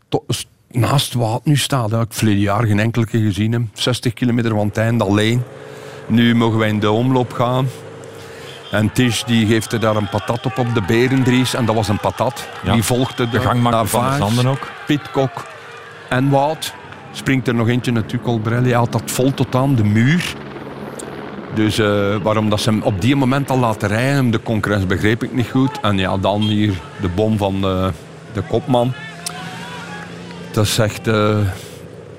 to- naast Wout nu staat. hè. Ik verleden jaar geen enkele keer gezien hem. 60 kilometer van het einde alleen. Nu mogen wij in de omloop gaan. En Tish die geeft er daar een patat op op de Berendries. En dat was een patat. Ja. Die volgde De gangmaker van Zanden ook. Pitcock en Wout. Springt er nog eentje natuurlijk Colbrelli. Hij had dat vol tot aan de muur. Dus eh, waarom dat ze hem op die moment al laten rijden, de concurrentie begreep ik niet goed. En ja, dan hier de bom van de, de kopman. Dat is echt... eh,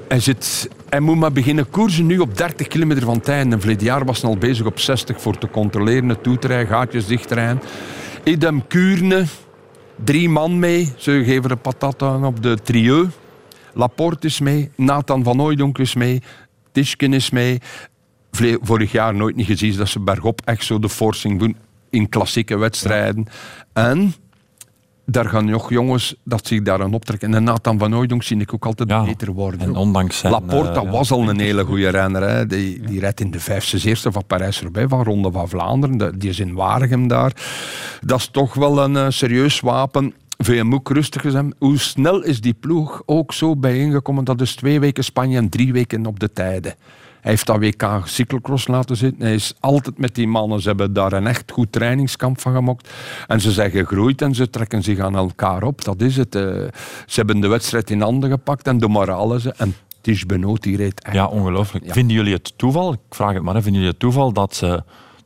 hij, zit, hij moet maar beginnen koersen nu op 30 kilometer van einde. En verleden jaar was hij al bezig op 60 voor te controleren, het toe te rijden, gaatjes dicht rijden. Idem Kuurne, drie man mee. Ze geven een patat aan op de trio. Laporte is mee, Nathan van Hooijdonk is mee, Tischken is mee. Vorig jaar nooit niet gezien dat ze bergop echt zo de forcing doen in klassieke wedstrijden. En daar gaan nog jongens dat zich daaraan optrekken. En Nathan van Hooijdonk zie ik ook altijd Ja, beter worden. En ondanks zijn... Laporte, eh, was al een hele goede renner. Hè. Die, die rijdt in de vijfde, zesde van Parijs-Roubaix, van Ronde van Vlaanderen. De- Die is in Waregem daar. Dat is toch wel een eh, serieus wapen. VM ook rustig zijn. Hoe snel is die ploeg ook zo bijeengekomen? Dat is twee weken Spanje en drie weken op de tijden. Hij heeft dat WK cyclocross laten zitten. Hij is altijd met die mannen. Ze hebben daar een echt goed trainingskamp van gemaakt. En ze zijn gegroeid en ze trekken zich aan elkaar op. Dat is het. eh. ze hebben de wedstrijd in handen gepakt en de morale. En Tish Benoot die reed echt. Ja, ongelooflijk. Ja. Vinden jullie het toeval, ik vraag het maar, vinden jullie het toeval dat ze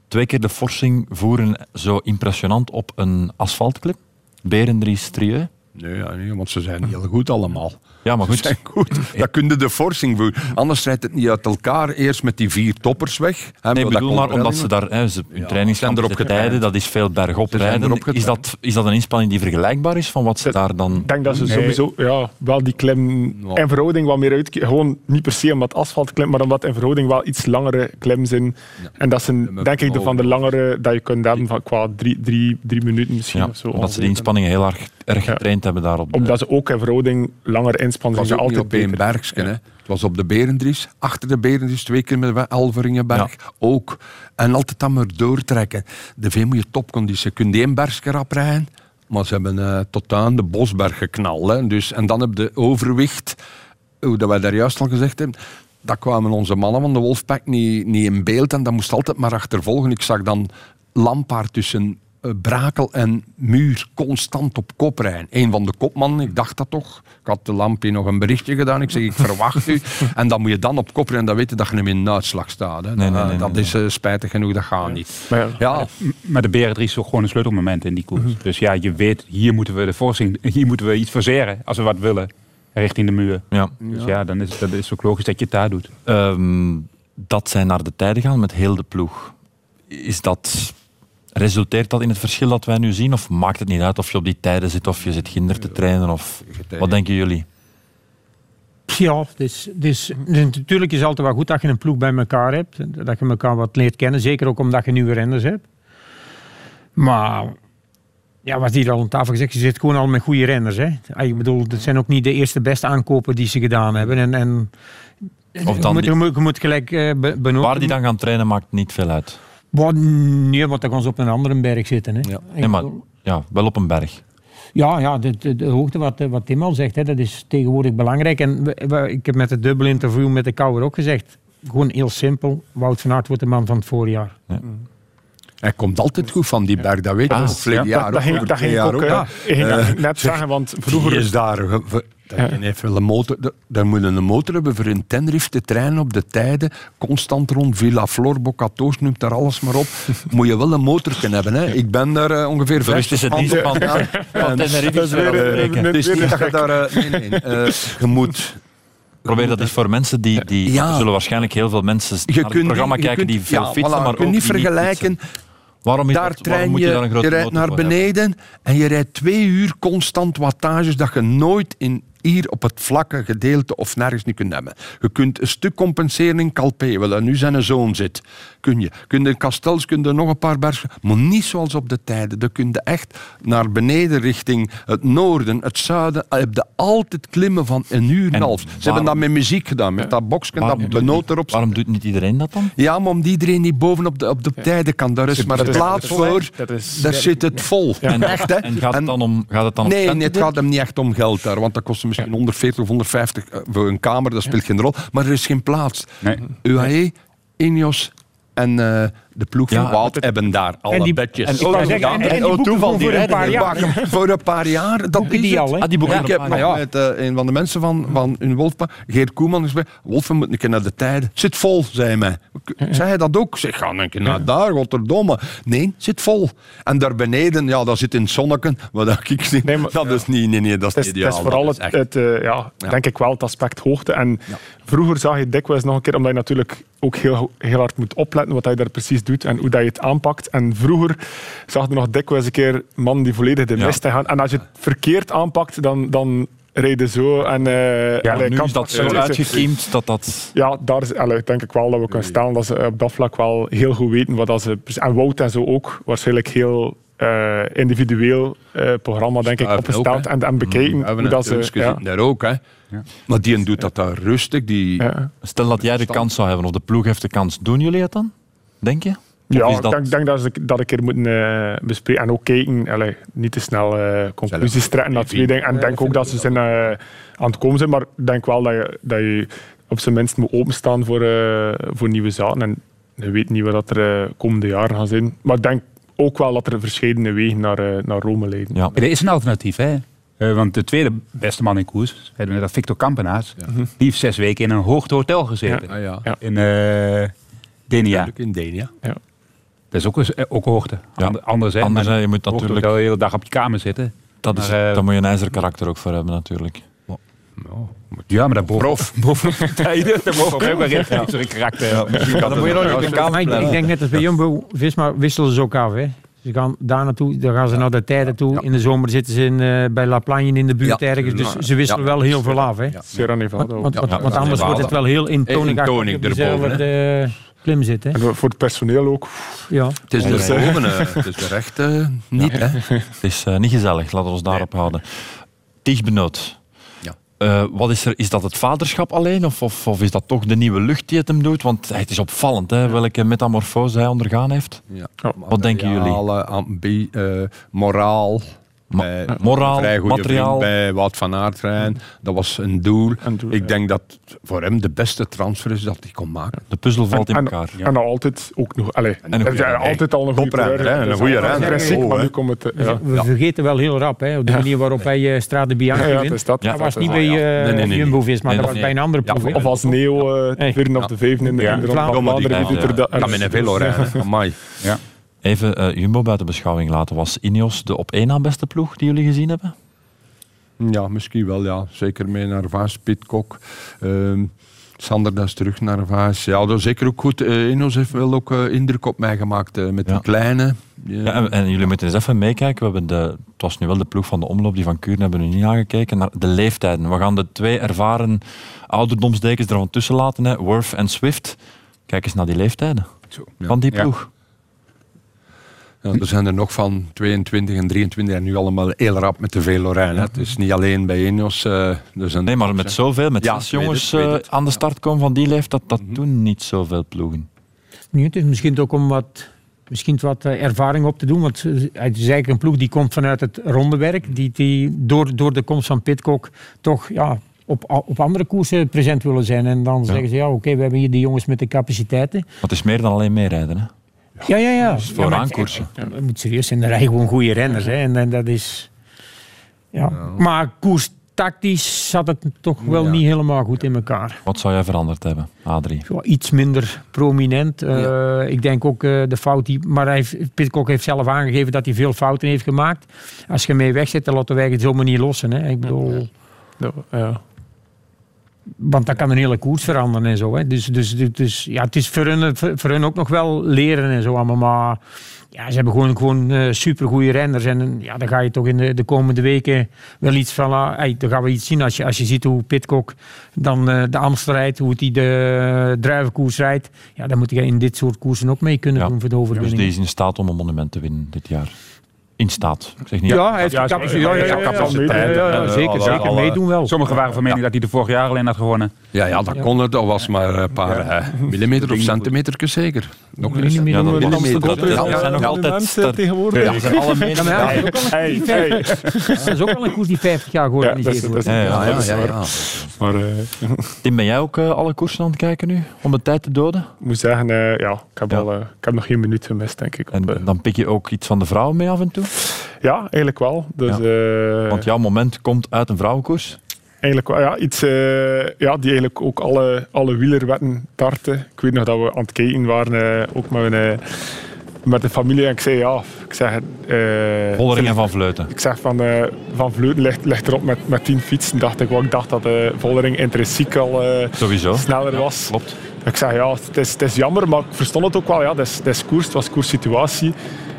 twee keer de forsing voeren zo impressionant op een asfaltclip? Berendries Trieu? Nee, ja, nee, want ze zijn heel goed allemaal. Ja, maar Ze goed. zijn goed. Dat kun je de forcing voor. Anders rijdt het niet uit elkaar. Eerst met die vier toppers weg. Hè, Nee, bedoel maar komt omdat ze daar, hè, ze, hun trainingskamp zijn is erop de tijden, getraind. dat is veel bergop rijden. Is dat, is dat een inspanning die vergelijkbaar is van wat ze Dat- daar dan... Ik denk dat ze Nee. sowieso ja, wel die klim Ja. in verhouding wat meer uit... Gewoon niet per se omdat asfalt klimt, maar omdat in verhouding wel iets langere klims zijn. En dat zijn, maar denk ik, de, van de langere dat je kunt hebben van qua drie, drie, drie minuten misschien Ja, of zo. omdat ze die inspanningen heel erg, erg Ja. getraind hebben daarop. Omdat ze ook in verhouding langer inspannen, Het was niet altijd op één beter. bergsken. Hè. Het was op de Berendries, achter de Berendries, twee keer met Elveringenberg. Ook. En altijd dan maar doortrekken. De veel moet je topconditie. Je kunt één bergsken rap rijden, maar ze hebben eh, tot aan de Bosberg geknald. Hè. Dus, en dan heb je overwicht hoe dat wij daar juist al gezegd hebben, dat kwamen onze mannen van de Wolfpack niet, niet in beeld en dat moest altijd maar achtervolgen. Ik zag dan Lampaard tussen Brakel en Muur constant op kop rijden. Een van de kopmannen, ik dacht dat toch. Ik had de Lampie nog een berichtje gedaan. Ik zeg, ik verwacht u. En dan moet je dan op kop rijden. Dan weet je dat je hem in een uitslag staat. Hè. Nee, nee, Dat- nee, dat nee, is eh, spijtig genoeg, dat gaat niet. Maar ja, Maar de Berendries is toch gewoon een sleutelmoment in die koers. Dus ja, je weet, hier moeten we de voorzien, hier moeten we iets verzeren als we wat willen. Richting de muur. Ja. Dus ja, dan is dat is ook logisch dat je het daar doet. Ehm, dat zij naar de tijden gaan met heel de ploeg. Is dat, resulteert dat in het verschil dat wij nu zien? Of maakt het niet uit of je op die tijden zit of je zit ginder te trainen? Of, wat denken jullie? Ja, dus, dus, dus natuurlijk is het altijd wel goed dat je een ploeg bij elkaar hebt. Dat je elkaar wat leert kennen. Zeker ook omdat je nieuwe renners hebt. Maar ja, wat hier al aan tafel gezegd, je zit gewoon al met goede renners. Hè. Ah, Ik bedoel, dat zijn ook niet de eerste beste aankopen die ze gedaan hebben. En, en Of je, dan moet, je, moet, je moet gelijk eh, be- benoemen. Waar die dan gaan trainen maakt niet veel uit. Wat, nee, want dan gaan ze op een andere berg zitten. Hè. Ja. Ik Nee, maar bedoel- ja, wel op een berg. Ja, ja de, de, de hoogte wat, eh, wat Tim al zegt, hè, dat is tegenwoordig belangrijk. En we- we- ik heb met het dubbel interview met de Kouwer ook gezegd, gewoon heel simpel, Wout van Aert wordt de man van het voorjaar. hij komt altijd goed van die berg, dat weet je. Ah, nog. Verleden dat, jaar dat ook, ging, dat ik ook, eh, ik ging dat Eh, net zeggen, want Die vroeger... is daar. Dat Ja. je heeft wel een motor. de- Daar moet je een motor hebben voor een Tenerife te trainen op de tijden. Constant rond Villa Flor, Bocatoos, noemt daar alles maar op. moet je wel een motor kunnen hebben. Hè. Ik ben daar eh, ongeveer van, van Tenerife dat is is eh, afbreken. een- Het is niet dat je daar... eh, nee, nee. eh, je moet... Probeer dat eens voor mensen die... die Ja. Er zullen waarschijnlijk heel veel mensen Je naar het programma niet- kijken kunt- die veel ja, fietsen, voilà, maar je kunt ook niet vergelijken. fietsen. Waarom, is Daar dat, waarom trein moet je, je daar een grote je rijdt naar hebben? beneden en je rijdt twee uur constant wattages dat je nooit in, hier op het vlakke gedeelte of nergens niet kunt hebben. Je kunt een stuk compenseren in Calpe, en nu zijn zoon zit. Kun je. Kun je in Kastels kun je nog een paar bergen, maar niet zoals op de tijden. Dan kun je echt naar beneden richting het noorden, het zuiden. Heb je altijd klimmen van een uur en een half. Ze hebben dat met muziek gedaan, met dat boxje Waarom dat benoot erop Waarom doet niet iedereen dat dan? ja, maar omdat iedereen niet boven op de, op de tijden kan. Daar is maar dat een is- plaats dat voor. dat Daar zit het vol. En, Echt, hè? en gaat het dan om, gaat het dan om Nee, centen nee, het gaat hem niet echt om geld daar. Want dat kost misschien 140 of 150 eh, voor een kamer. Dat speelt geen rol. Maar er is geen plaats. Nee. UAE, Ineos en eh, de ploeg van Ja, Wout hebben daar alle die- bedjes. Ik wou zeggen, en, en die boeken voor, voor een paar jaar. Voor een paar jaar. Dat is die het. al, hè? Ah, die boeken ik heb nog ja. met eh, een van de mensen van, van hun Wolfpack, Geert Koeman, gezegd: Wolfen moet een keer naar de tijden. Zit vol, zei hij mij. Zei hij dat ook? Ik Zeg, ga een keer naar daar, Rotterdamme. Nee, zit vol. En daar beneden, ja, dat zit in het zonneken. Wat dat ik zie, Nee, maar- dat is niet, nee, nee, dat is Het is, niet het ideaal. is vooral Dat het, echt- het, eh, ja, Ja. denk ik wel, het aspect hoogte. En vroeger zag je dikwijls nog een keer, omdat je natuurlijk ook heel, heel hard moet opletten wat je daar precies doet en hoe dat je het aanpakt. En vroeger zag je nog dikwijls een keer mannen die volledig de Ja. mist gaan. En als je het verkeerd aanpakt, dan, dan je zo. En, eh, Ja, allee, nu kan- is dat zo uitgekiemd dat dat... Ja, daar is, allee, denk ik wel dat we kunnen stellen dat ze op dat vlak wel heel goed weten wat dat ze... En Wout en zo ook, waarschijnlijk heel eh, individueel eh, programma denk ik, opgesteld en, en bekeken hebben hoe dat ze... Ja, daar ook, hè. Maar die doet dat daar rustig. Die, ja. Stel dat jij de kans zou hebben, of de ploeg heeft de kans, doen jullie het dan? Denk je? Ja, ik dat- denk, denk dat ze dat een keer moeten eh, bespreken. En ook kijken, allee, niet te snel eh, conclusies trekken naar twee dingen. En ik denk ook dat ze zijn, eh, aan het komen zijn. Maar ik denk wel dat je, dat je op zijn minst moet openstaan voor, eh, voor nieuwe zaken. En je weet niet wat er de komende jaren gaan zijn. Maar ik denk ook wel dat er verschillende wegen naar, eh, naar Rome leiden. Ja. Er is een alternatief, hè? Eh, want de tweede beste man in koers, dat Victor Kampenaars, die heeft zes weken in een hoogtehotel gezeten. Ah, ja. Ja. In eh Denia. In Denia. Dat is ook, eens- eh, ook hoogte. Ja. Ander- Anders, hè? Anders, hè, je moet natuurlijk... de hele dag op je kamer zitten. Dat is, Maar, eh, daar moet je een ijzer karakter ook voor hebben, natuurlijk. Ja, maar dat boven, Prof. boven de tijden, dat mogen wel in ja. karakter hebben. dan moet je nog niet Maar ik, ik denk net als bij Jumbo, Visma wisselen ze ook af. Hè. Ze gaan daar naartoe, dan gaan ze naar de tijden toe. In de zomer zitten ze in, eh, bij La Plagne in de buurt Ja. ergens. Dus ze wisselen wel heel veel af. Hè. Sierra Nevada ook. Want, want, Ja, want ja, anders ja, wordt het wel heel intonig op erboven, klim zitten. hè. En voor het personeel ook. Ja. Het is Dus, boven, het is echt eh, niet, hè. Het is eh, niet gezellig, laten we ons daarop houden. Tig Benoot. Ja. Eh, wat is, er, is dat het vaderschap alleen of, of, of is dat toch de nieuwe lucht die het hem doet? Want eh, het is opvallend hè, welke metamorfose hij ondergaan heeft. Ja. Ja. Wat denken jullie? Ambi- eh, moraal. Bij moraal, vrij goede materiaal. vriend bij Wout van Aert rijden. Dat was een doel. Een doel, Ik ja. denk dat het voor hem de beste transfer is dat hij kon maken. De puzzel valt in en, elkaar. En nog altijd ook nog... Allez, een goeie zijn renner, altijd al een goede hè, een goede klassiek, Oh, maar hè. nu komt het... eh, Ja. We vergeten wel heel rap, hè, op de manier waarop hij eh Strade Bianchi Ja, ja, wint. dat. Ja, dat was niet bij ja. eh Jumbo-Visma, dat was bij een andere Ja, ploeg. hè. Of als Neo, eh vierde of de vijfde in de, Ja, Vlaanderen. er dat- Kan met een velo rijden. Amai. Even eh, Jumbo buiten beschouwing laten. Was Ineos de op één na beste ploeg die jullie gezien hebben? Ja, misschien wel, ja. Zeker mee naar Vaas, Pitcock. Ehm Sander, dat is terug naar Vaas. Ja, dat is zeker ook goed. Eh Ineos heeft wel ook eh, indruk op mij gemaakt met Ja. die kleine. Ja, en, en jullie moeten eens even meekijken. We hebben de, het was nu wel de ploeg van de omloop, die van Kuren hebben we nu niet aangekeken, naar de leeftijden. We gaan de twee ervaren ouderdomsdekens er van tussen laten, hè, Worth en Swift. Kijk eens naar die leeftijden Zo, ja. van die ploeg. Ja, er zijn er nog van 22 en 23 en nu allemaal heel rap met de Velorijn. Het is niet alleen bij Ineos. eh er zijn Nee, maar met zoveel, met Ja, zes weet jongens het, weet eh, het. aan de start komen van die leeftijd, dat doen niet zoveel ploegen. Nu, het is misschien ook om wat, misschien wat eh, ervaring op te doen. Want het is eigenlijk een ploeg die komt vanuit het rondewerk. Die, die door, door de komst van Pitcock toch ja, op, op andere koersen present willen zijn. En dan zeggen ze, ja oké, we hebben hier die jongens met de capaciteiten. Maar het is meer dan alleen meerijden. Hè. Ja, ja, ja. Dus ja vooraan maar- koersen. Ja, dat moet serieus zijn. Er rijden gewoon goede renners. Hè. En, en dat is... Ja. Maar koerstactisch zat het toch wel Ja. niet helemaal goed in elkaar. Wat zou jij veranderd hebben, Adrie? Ja, iets minder prominent. Eh, Ik denk ook eh, de fout die. Maar hij heeft, Pitcock heeft zelf aangegeven dat hij veel fouten heeft gemaakt. Als je mee weg zit, dan laten wij het zomaar niet lossen. Hè. Ik bedoel, Ja, ja. Want dat kan een hele koers veranderen en zo. Hè. Dus, dus, dus, dus ja, het is voor hun, voor hun ook nog wel leren en zo allemaal. Maar ja, ze hebben gewoon, gewoon uh, supergoeie renners. En ja, dan ga je toch in de, de komende weken wel iets van... Uh, hey, dan gaan we iets zien als je, als je ziet hoe Pitcock dan uh, de Amstel rijdt. Hoe hij de druivenkoers rijdt. Ja, dan moet je in dit soort koersen ook mee kunnen Ja. doen voor de overwinning. Dus is in staat om een monument te winnen dit jaar. In staat. Ik zeg niet Ja, hij heeft Ja, capaciteit. ja. Ja, Eh, zeker, zeker meedoen wel. Sommigen waren van mening dat hij de vorig jaar alleen had gewonnen. Ja, ja, dat kon het. Dat was maar een paar eh, millimeter of centimeter zeker. Nog niet. Millimeter. Ja, dat, dat, dat, dat, zijn nog altijd... tegenwoordig. Ja, zijn alle meningen. Dat is ook al een- Hey, hey. Dat is ook wel een koers die 50 jaar georganiseerd dat wordt. dat dat. Maar eh, Tim, ben jij ook eh, alle koersen aan het kijken nu? Om de tijd te doden? ik moet zeggen, eh, ja, ik heb, Ja. Al, eh, ik heb nog geen minuut gemist, denk ik. En eh, dan pik je ook iets van de vrouwen mee af en toe? Ja, eigenlijk wel. Dus, eh, Want jouw moment komt uit een vrouwenkoers. Eigenlijk wel, ja, iets eh, ja, die eigenlijk ook alle, alle wielerwetten tarten. Ik weet nog dat we aan het kijken waren, eh, ook met, een, eh, met de familie. En ik zei, ja, ik zeg... eh, Vollering en Van Vleuten. Ik zeg van, eh, van Vleuten ligt, ligt erop met, met 10 fietsen. Dacht ik, wel, ik dacht dat de Vollering intrinsiek al eh, Sowieso. sneller was. Klopt. Ik zeg, ja, het is, het is jammer, maar ik verstond het ook wel. Ja, het is, het is koers, het was koerssituatie.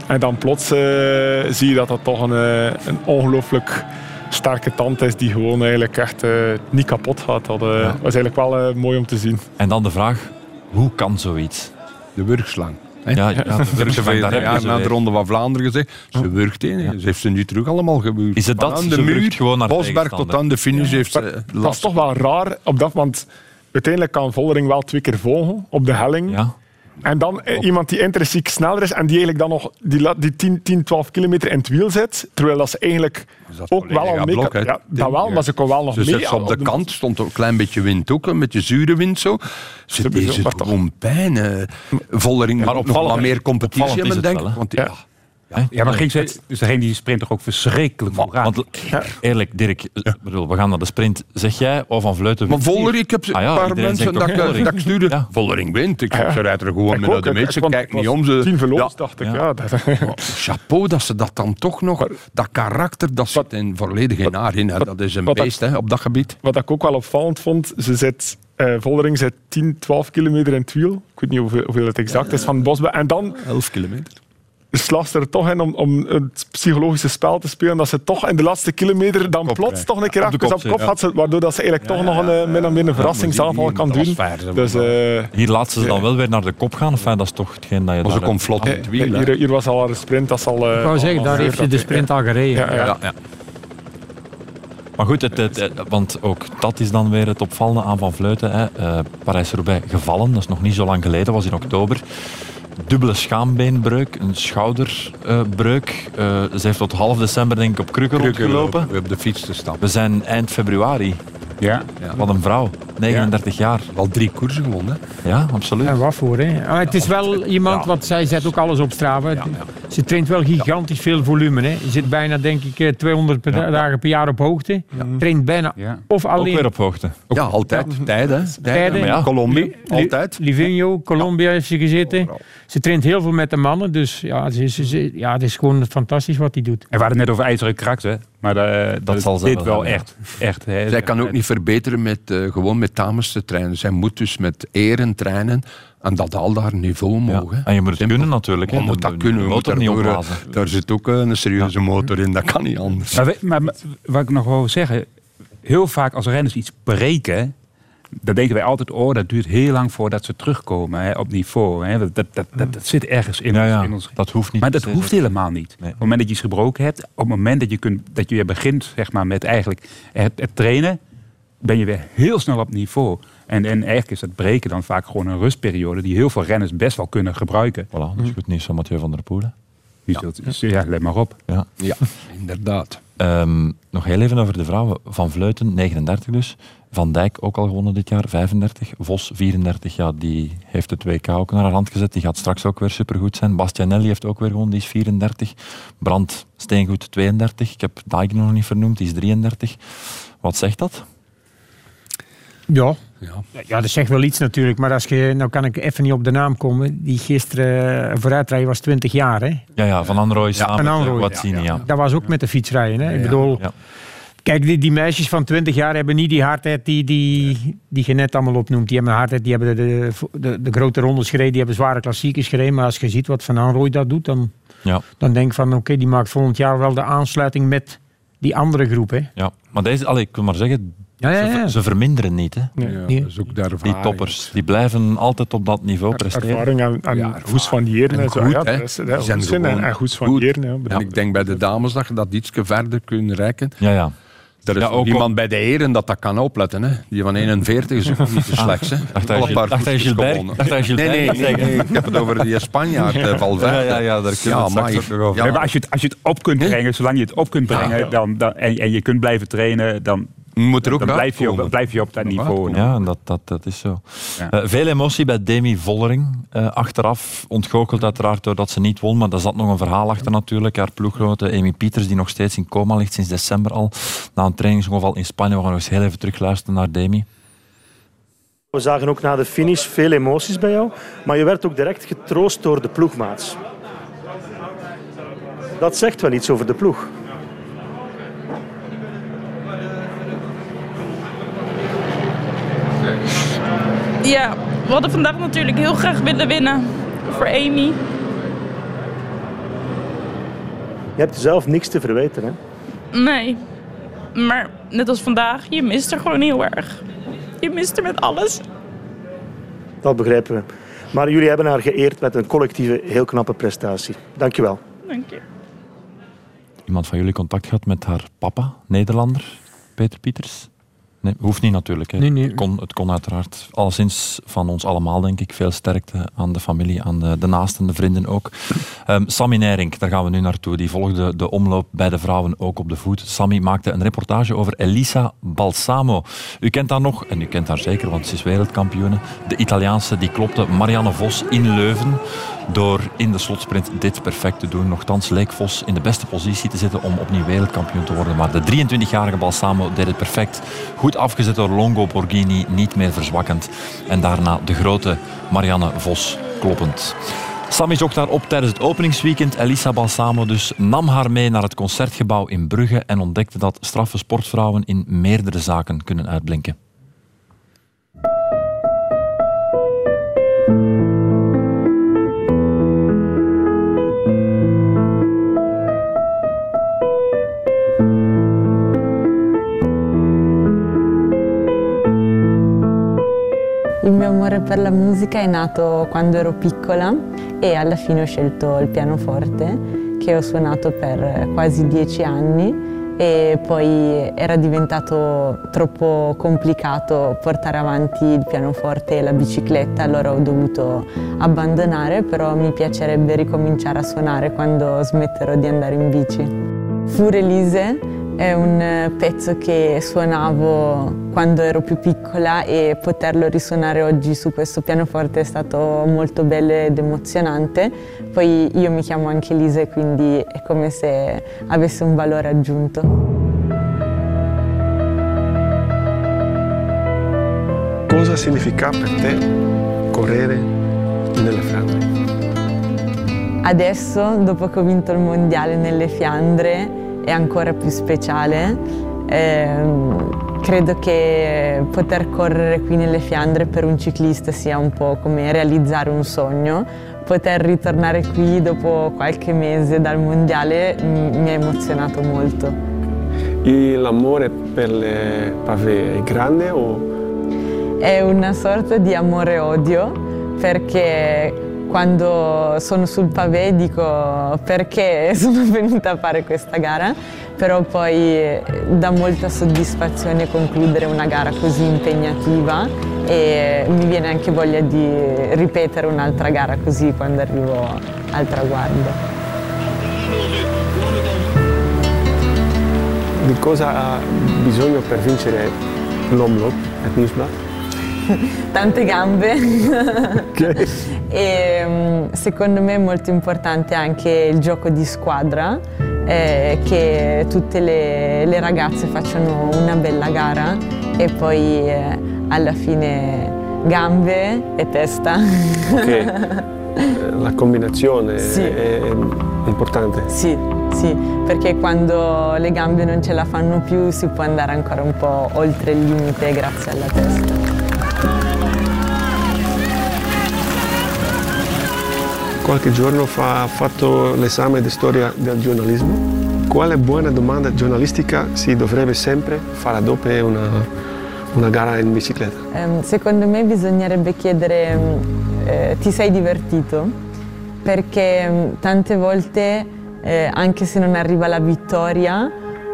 En dan plots eh, zie je dat dat toch een, eh, een ongelooflijk sterke tand is die gewoon eigenlijk echt eh, niet kapot gaat. Dat eh, was eigenlijk wel mooi om te zien. En dan de vraag, hoe kan zoiets? De wurgslang. hè? Ja, ja, de Wurgslang, daar ja, na de. Ronde van Vlaanderen gezegd, ze wurgt in. Ze heeft ze nu terug allemaal gebuurd. Is het dat? Aan Ze de wurgt muur, gewoon naar Bosberg tot aan de finish heeft ze dat is toch wel raar op dat, want uiteindelijk kan Vollering wel twee keer volgen op de helling. En dan eh, iemand die intrinsiek sneller is en die eigenlijk dan nog die, die 10, 10, 12 kilometer in het wiel zit. Terwijl dat ze eigenlijk ook wel al mee blok, kan. hè. Ja, dat wel, maar ze kon wel nog Dus mee. zit ze op de de- kant, stond er een klein beetje wind ook, een beetje zure wind zo. Ze Sowieso, deze gewoon pijn. eh, Vollering Maar nog wat meer competitie denk ik. wel, hè? Want Ja. Ja. Ja, maar ging ze, dus degene die sprint toch ook verschrikkelijk vooraan. Want eerlijk, Dirk, bedoel, we gaan naar de sprint. Zeg jij, oh Van Vleuten... Maar. Vollering, ik heb Ah ja, een paar iedereen mensen dat, ik- Vollering? dat ik stuurde. Ja. Vollering wint. Ik ze rijdt er gewoon met ook, de meet. Ze kijkt niet om. Ze, Tien dacht ik. Ja. Dat- Chapeau dat ze dat dan toch nog, dat karakter, dat zit in volledig in haar in. hè. Dat is een beest hè, op dat gebied. Wat ik ook wel opvallend vond, ze zit, eh Vollering zit 10, 12 kilometer in het wiel. Ik weet niet hoeveel, hoeveel het exact is van Bosberg. En dan 11 kilometer. Slaagt ze er toch in om, om het psychologische spel te spelen. Dat ze toch in de laatste kilometer dan Kop plots toch een keer Op de even kop op kop had. Ze, waardoor dat ze eigenlijk toch nog een, eh, min of meer een verrassingsaanval kan doen. Dus eh, Hier laat ze dan wel weer naar de kop gaan. Enfin, dat is toch hetgeen dat je Maar ze komt vlot in het wiel. hier, hier was al een sprint. Dat zal, eh, Ik wou zeggen, al- daar heeft je de sprint al gereden. Maar goed, het, het- het- want ook dat is dan weer het opvallende aan Van Vleuten. hè. Eh, Parijs-Roubaix gevallen, dat is nog niet zo lang geleden, was in oktober. Dubbele schaambeenbreuk, een schouderbreuk. Uh, ze heeft tot half december denk ik op krukken, Krukken rondgelopen. lopen, op de fiets te stappen. We zijn eind februari. Ja. Wat een vrouw, 39 jaar. Al drie koersen gewonnen. Ja, absoluut. En wat voor, hè? Maar het is wel iemand, want zij zet ook alles op Strava. Ze traint wel gigantisch veel volume, hè. Ze zit bijna, denk ik, eh, 200 per da- dagen per jaar op hoogte. Traint bijna, Ja. of Ook alleen weer op hoogte. Ja, altijd. Tijden. hè. Tijden. Colombia, Li- altijd. Livigno, Colombia heeft ze gezeten. Ze traint heel veel met de mannen, dus ja, ze, ze, ze- ja, het is gewoon fantastisch wat hij doet. En we hadden het net over ijzeren kracht, hè. Maar eh, dat, zal is zij dit wel ja. echt. echt hè. Zij kan ook niet verbeteren met eh, gewoon met dames te trainen. Zij moet dus met eren trainen en dat al daar niveau Ja. mogen. En je moet het Simpel. kunnen natuurlijk. hè. Je moet dat kunnen. motor niet eh, opblazen. Daar zit ook een serieuze motor in, dat kan niet anders. Maar, we- maar, maar wat ik nog wil zeggen, heel vaak als renners iets breken, dan denken wij altijd, oh, dat duurt heel lang voordat ze terugkomen hè, op niveau. Hè. Dat, dat, dat, dat, dat zit ergens in, Ja, ons, ja, in ons. dat hoeft niet. Maar dat hoeft helemaal niet. Nee. Op het moment dat je iets gebroken hebt, op het moment dat je, kunt, dat je weer begint zeg maar, met eigenlijk het, het trainen, ben je weer heel snel op niveau. En, en eigenlijk is het breken dan vaak gewoon een rustperiode die heel veel renners best wel kunnen gebruiken. Voilà, dus goed nieuws van Mathieu van der Poelen. Dus ja, let maar op. Ja. Ja, inderdaad. Ehm, nog heel even over de vrouwen. Van Vleuten, 39 dus. Van Dijk ook al gewonnen dit jaar, 35. Vos, 34. Ja, die heeft het WK ook naar haar hand gezet. Die gaat straks ook weer supergoed zijn. Bastianelli heeft ook weer gewonnen, die is 34. Brand Steengoed, 32. Ik heb Dijk nog niet vernoemd, die is 33. Wat zegt dat? Ja. Ja. ja, dat zegt wel iets natuurlijk. Maar als je, nou kan ik even niet op de naam komen. Die gisteren eh, vooruitrijden was 20 jaar. Hè? Ja, ja Van Anrooy samen Van met Anrooy, uh, Guazzini, ja. Dat was ook met de fietsrijden. Hè? Ik Ja, bedoel, ja. kijk, die, die meisjes van 20 jaar hebben niet die hardheid die, die, die je net allemaal opnoemt. Die hebben een hardheid, die hebben de, de, de, de grote rondes gereden, die hebben zware klassiekers gereden. Maar als je ziet wat Van Anrooy dat doet, dan, Ja. dan denk ik van oké, die maakt volgend jaar wel de aansluiting met die andere groep. Hè? Ja, maar deze, allee, ik wil maar zeggen, Ja, ja, Ze, ja. ver- ze verminderen niet. Hè. Ja, Nee. de Die toppers, die blijven altijd op dat niveau presteren. Ervaring en, en Ja, ervaring. Goes van Jeren. En zo. goed, ja, hè. dat is, dat zijn en, gewoon en Goes van goed. Jeren. Ja, En ik denk bij de dames dat je dat iets verder kunt reiken. Ja, ja. Er is Ja, ook iemand bij de heren dat dat kan opletten. Hè. Die van 41 is ook niet te slecht. Hè. Dacht hij Gilbert? Dacht hij Gilbert? Nee, nee, nee, nee. Ik heb het over die Spanjaard, eh, Valverde. Ja, ja, ja, daar kunnen we het straks maar- ja, Ja, maar als je, het, als je het op kunt brengen, zolang je het op kunt brengen Dan, dan, en, en je kunt blijven trainen, dan, moet er ook dan blijf, je op, blijf je op dat niveau. Ja, dat, dat, dat is zo. Ja. Eh, veel emotie bij Demi Vollering. eh, achteraf ontgoocheld uiteraard doordat ze niet won, maar daar zat nog een verhaal achter natuurlijk. Haar ploeggenote Amy Pieters, die nog steeds in coma ligt sinds december al. Na een trainingsongeval in Spanje. We gaan nog eens heel even terugluisteren naar Demi. We zagen ook na de finish veel emoties bij jou, maar je werd ook direct getroost door de ploegmaats. Dat zegt wel iets over de ploeg. Ja, we hadden vandaag natuurlijk heel graag willen winnen voor Amy. Je hebt zelf niks te verwijten. Hè? Nee, maar net als vandaag, je mist er gewoon heel erg. Je mist er met alles. Dat begrijpen we. Maar jullie hebben haar geëerd met een collectieve, heel knappe prestatie. Dankjewel. Dank je. Iemand van jullie contact gehad met haar papa, Nederlander, Peter Pieters? Nee, hoeft niet natuurlijk. Hè. Nee, nee. Het, kon, het kon uiteraard. Alleszins van ons allemaal, denk ik. Veel sterkte aan de familie, aan de, de naasten, de vrienden ook. Ehm Sammy Nijrink, daar gaan we nu naartoe. Die volgde de omloop bij de vrouwen ook op de voet. Sammy maakte een reportage over Elisa Balsamo. U kent haar nog, en u kent haar zeker, want ze is wereldkampioene. De Italiaanse die klopte Marianne Vos in Leuven door in de slotsprint dit perfect te doen. Nochtans leek Vos in de beste positie te zitten om opnieuw wereldkampioen te worden. Maar de 23-jarige Balsamo deed het perfect. Goed afgezet door Longo Borghini, niet meer verzwakkend. En daarna de grote Marianne Vos kloppend. Sammy zocht haar op tijdens het openingsweekend. Elisa Balsamo dus nam haar mee naar het concertgebouw in Brugge en ontdekte dat straffe sportvrouwen in meerdere zaken kunnen uitblinken. Il mio amore per la musica è nato quando ero piccola e alla fine ho scelto il pianoforte che ho suonato per quasi dieci anni e poi era diventato troppo complicato portare avanti il pianoforte e la bicicletta, allora ho dovuto abbandonare, però mi piacerebbe ricominciare a suonare quando smetterò di andare in bici. Fure Lise è un pezzo che suonavo quando ero più piccola e poterlo risuonare oggi su questo pianoforte è stato molto bello ed emozionante. Poi io mi chiamo anche Lise, quindi è come se avesse un valore aggiunto. Cosa significa per te correre nelle Fiandre? Adesso, dopo che ho vinto il mondiale nelle Fiandre, è ancora più speciale. Eh, credo che poter correre qui nelle Fiandre per un ciclista sia un po' come realizzare un sogno. Poter ritornare qui dopo qualche mese dal mondiale mi ha emozionato molto. L'amore per le pavé è grande o? È una sorta di amore-odio perché quando sono sul pavé dico perché sono venuta a fare questa gara, però poi dà molta soddisfazione concludere una gara così impegnativa e mi viene anche voglia di ripetere un'altra gara così quando arrivo al traguardo. Di cosa ha bisogno per vincere l'Omloop e Nusblad? tante gambe okay. e mm, secondo me è molto importante anche il gioco di squadra eh, che tutte le, le, ragazze facciano una bella gara e poi eh, alla fine gambe e testa. Okay. La combinazione sì. è importante. Sì, sì, perché quando le gambe non ce la fanno più si può andare ancora un po' oltre il limite grazie alla testa. Qualche giorno fa ha fatto l'esame di storia del giornalismo. Quale buona domanda giornalistica si dovrebbe sempre fare dopo una, una gara in bicicletta? Um, secondo me bisognerebbe chiedere eh, ti sei divertito? Perché um, tante volte eh, anche se non arriva la vittoria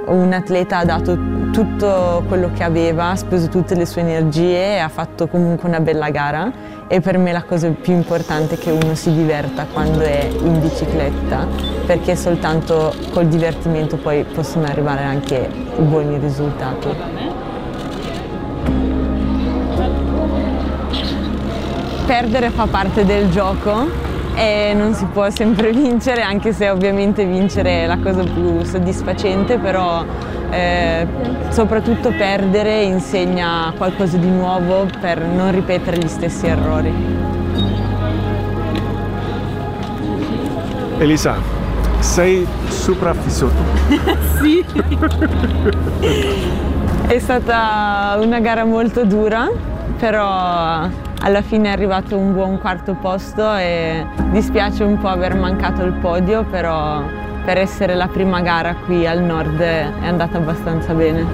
un atleta ha dato tutto quello che aveva, ha speso tutte le sue energie e ha fatto comunque una bella gara e per me la cosa più importante è che uno si diverta quando è in bicicletta perché soltanto col divertimento poi possono arrivare anche buoni risultati. Perdere fa parte del gioco e non si può sempre vincere, anche se ovviamente vincere è la cosa più soddisfacente, però eh, soprattutto perdere insegna qualcosa di nuovo per non ripetere gli stessi errori. Elisa, sei sopravvissuto? sì. è stata una gara molto dura, però alla fine è arrivato un buon quarto posto e dispiace un po' aver mancato il podio, però per essere la prima gara qui al nord è andata abbastanza bene.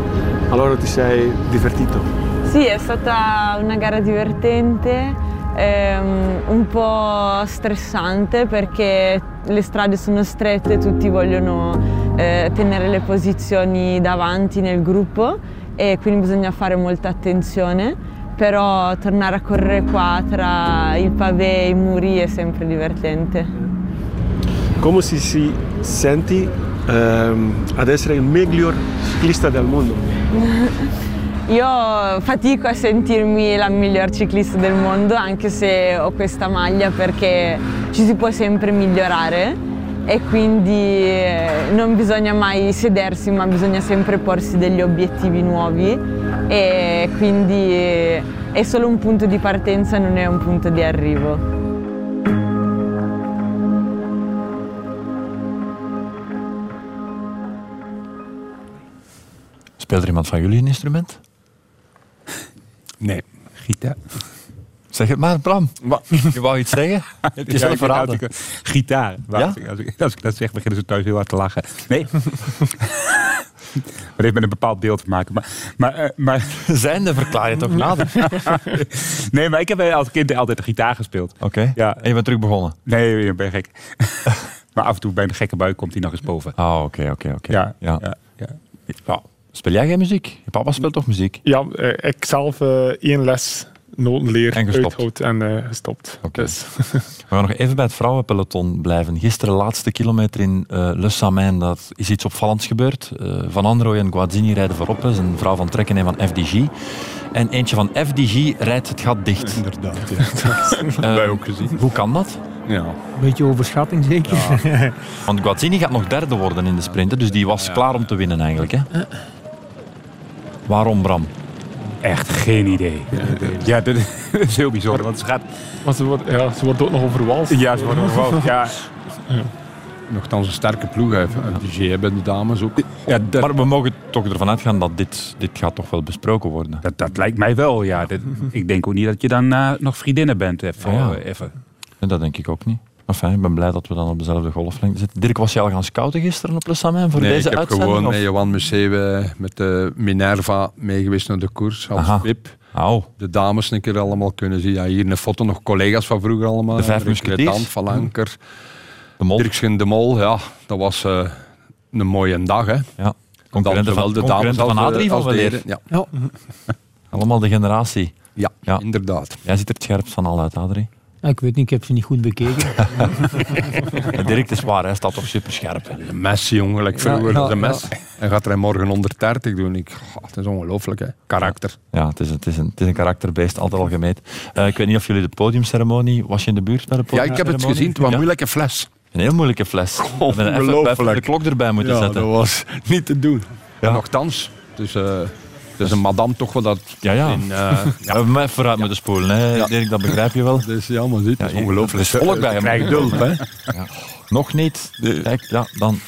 Allora ti sei divertito? Sì, è stata una gara divertente, ehm, un po' stressante perché le strade sono strette, tutti vogliono eh, tenere le posizioni davanti nel gruppo e quindi bisogna fare molta attenzione però tornare a correre qua tra il pavé e i muri è sempre divertente. Come si, si senti ehm, ad essere il miglior ciclista del mondo? Io fatico a sentirmi la miglior ciclista del mondo anche se ho questa maglia perché ci si può sempre migliorare e quindi eh, non bisogna mai sedersi ma bisogna sempre porsi degli obiettivi nuovi e quindi è solo un punto di partenza, non è un punto di arrivo. Speelt er iemand van jullie een instrument? Nee, gitaar. Zeg het maar, Bram. Je wou iets zeggen? Het is zelf verraden. Gitaar. Ja? Als, ik, als ik dat zeg, beginnen ze thuis heel hard te lachen. Nee. Maar heeft met een bepaald beeld te maken. Maar, maar, uh, maar... Zijnde verklaar je toch nader? nee, maar ik heb als kind altijd de gitaar gespeeld. Oké. Ja. En je bent terug begonnen? Nee, ik ben gek. maar af en toe bij een gekke bui komt hij nog eens boven. Oh, oké, oké, oké. Ja, ja. ja, Ja. Speel jij geen muziek? Je papa speelt toch muziek? Ja, eh, ik zelf eh, één les notenleer En gestopt. en eh, gestopt. Dus, We gaan nog even bij het vrouwenpeloton blijven. Gisteren laatste kilometer in eh Le Samin, dat is iets opvallends gebeurd. Eh, van Androoy en Guazzini rijden voorop, dat is een vrouw van Trekken en van FDG. En eentje van FDG rijdt het gat dicht. Inderdaad, ja. dat hebben wij ook gezien. Hoe kan dat? Ja. Beetje overschatting zeker. Want Guazzini gaat nog derde worden in de sprint, hè, dus die was klaar om te winnen eigenlijk. Hè? Waarom, Bram? Echt geen idee. Ja, dat is heel bijzonder. Want ze gaat... ze wordt, ja, ze wordt ook nog overwalst. Ja, ze worden overal. Ja, Nogthans een sterke ploeg. hè. FDG hebben de dames ook. ja dat, Maar we mogen toch ervan uitgaan dat dit, dit gaat toch wel besproken worden. dat, dat lijkt mij wel, ja. Dat- ik denk ook niet dat je dan nog vriendinnen bent. Even, Ja, ja. eh, even. En dat denk ik ook niet. Enfin, ik ben blij dat we dan op dezelfde golflengte zitten. Dirk, was je al gaan scouten gisteren op Le Samin voor Nee, deze ik heb uitzending? gewoon of- met Johan Museeuw met de Minerva meegeweest naar de koers als Aha. VIP. Au, De dames een keer allemaal kunnen zien. Ja, hier een foto, nog collega's van vroeger allemaal. De vijf musketiers. Cretant, Van Anker, de mol. Dirkschen de Mol. Ja, dat was eh, een mooie dag. Hè. Ja. Dan Concurrenten van, concurrenten van Adrie eh, van de. Ja. Ja. Allemaal de generatie. Ja, Ja. inderdaad. Jij ziet er het scherpst van al uit, Adrie. Ja, ik weet niet, ik heb ze niet goed bekeken. Ja, Dirk, het is waar, hij staat toch super scherp. Een mes, jongen. Like vroeger Ja, ja, een mes. En gaat er hij morgen 130 doen. Ik, goh, het is ongelooflijk, hè. Karakter. Ja, het is, het is, een, het is een karakterbeest, altijd al gemeten. Eh, ik weet niet of jullie de podiumceremonie... Was je in de buurt bij de Ja, ik heb het podiumceremonie? gezien. Het was een Ja? moeilijke fles. Een heel moeilijke fles. We hebben Ongelooflijk. de klok erbij moeten Ja, zetten. dat was niet te doen. Ja. En Nochtans, dus, eh, dus een madame toch wel dat... Ja, ja. In, eh, We hebben mij vooruit moeten spoelen, hè, Ja. Dirk, dat begrijp je wel. dus ja, maar dit Ja, is ongelooflijk. er is volk bij hem. Krijg hulp, hè. Nog niet. Kijk, ja, dan...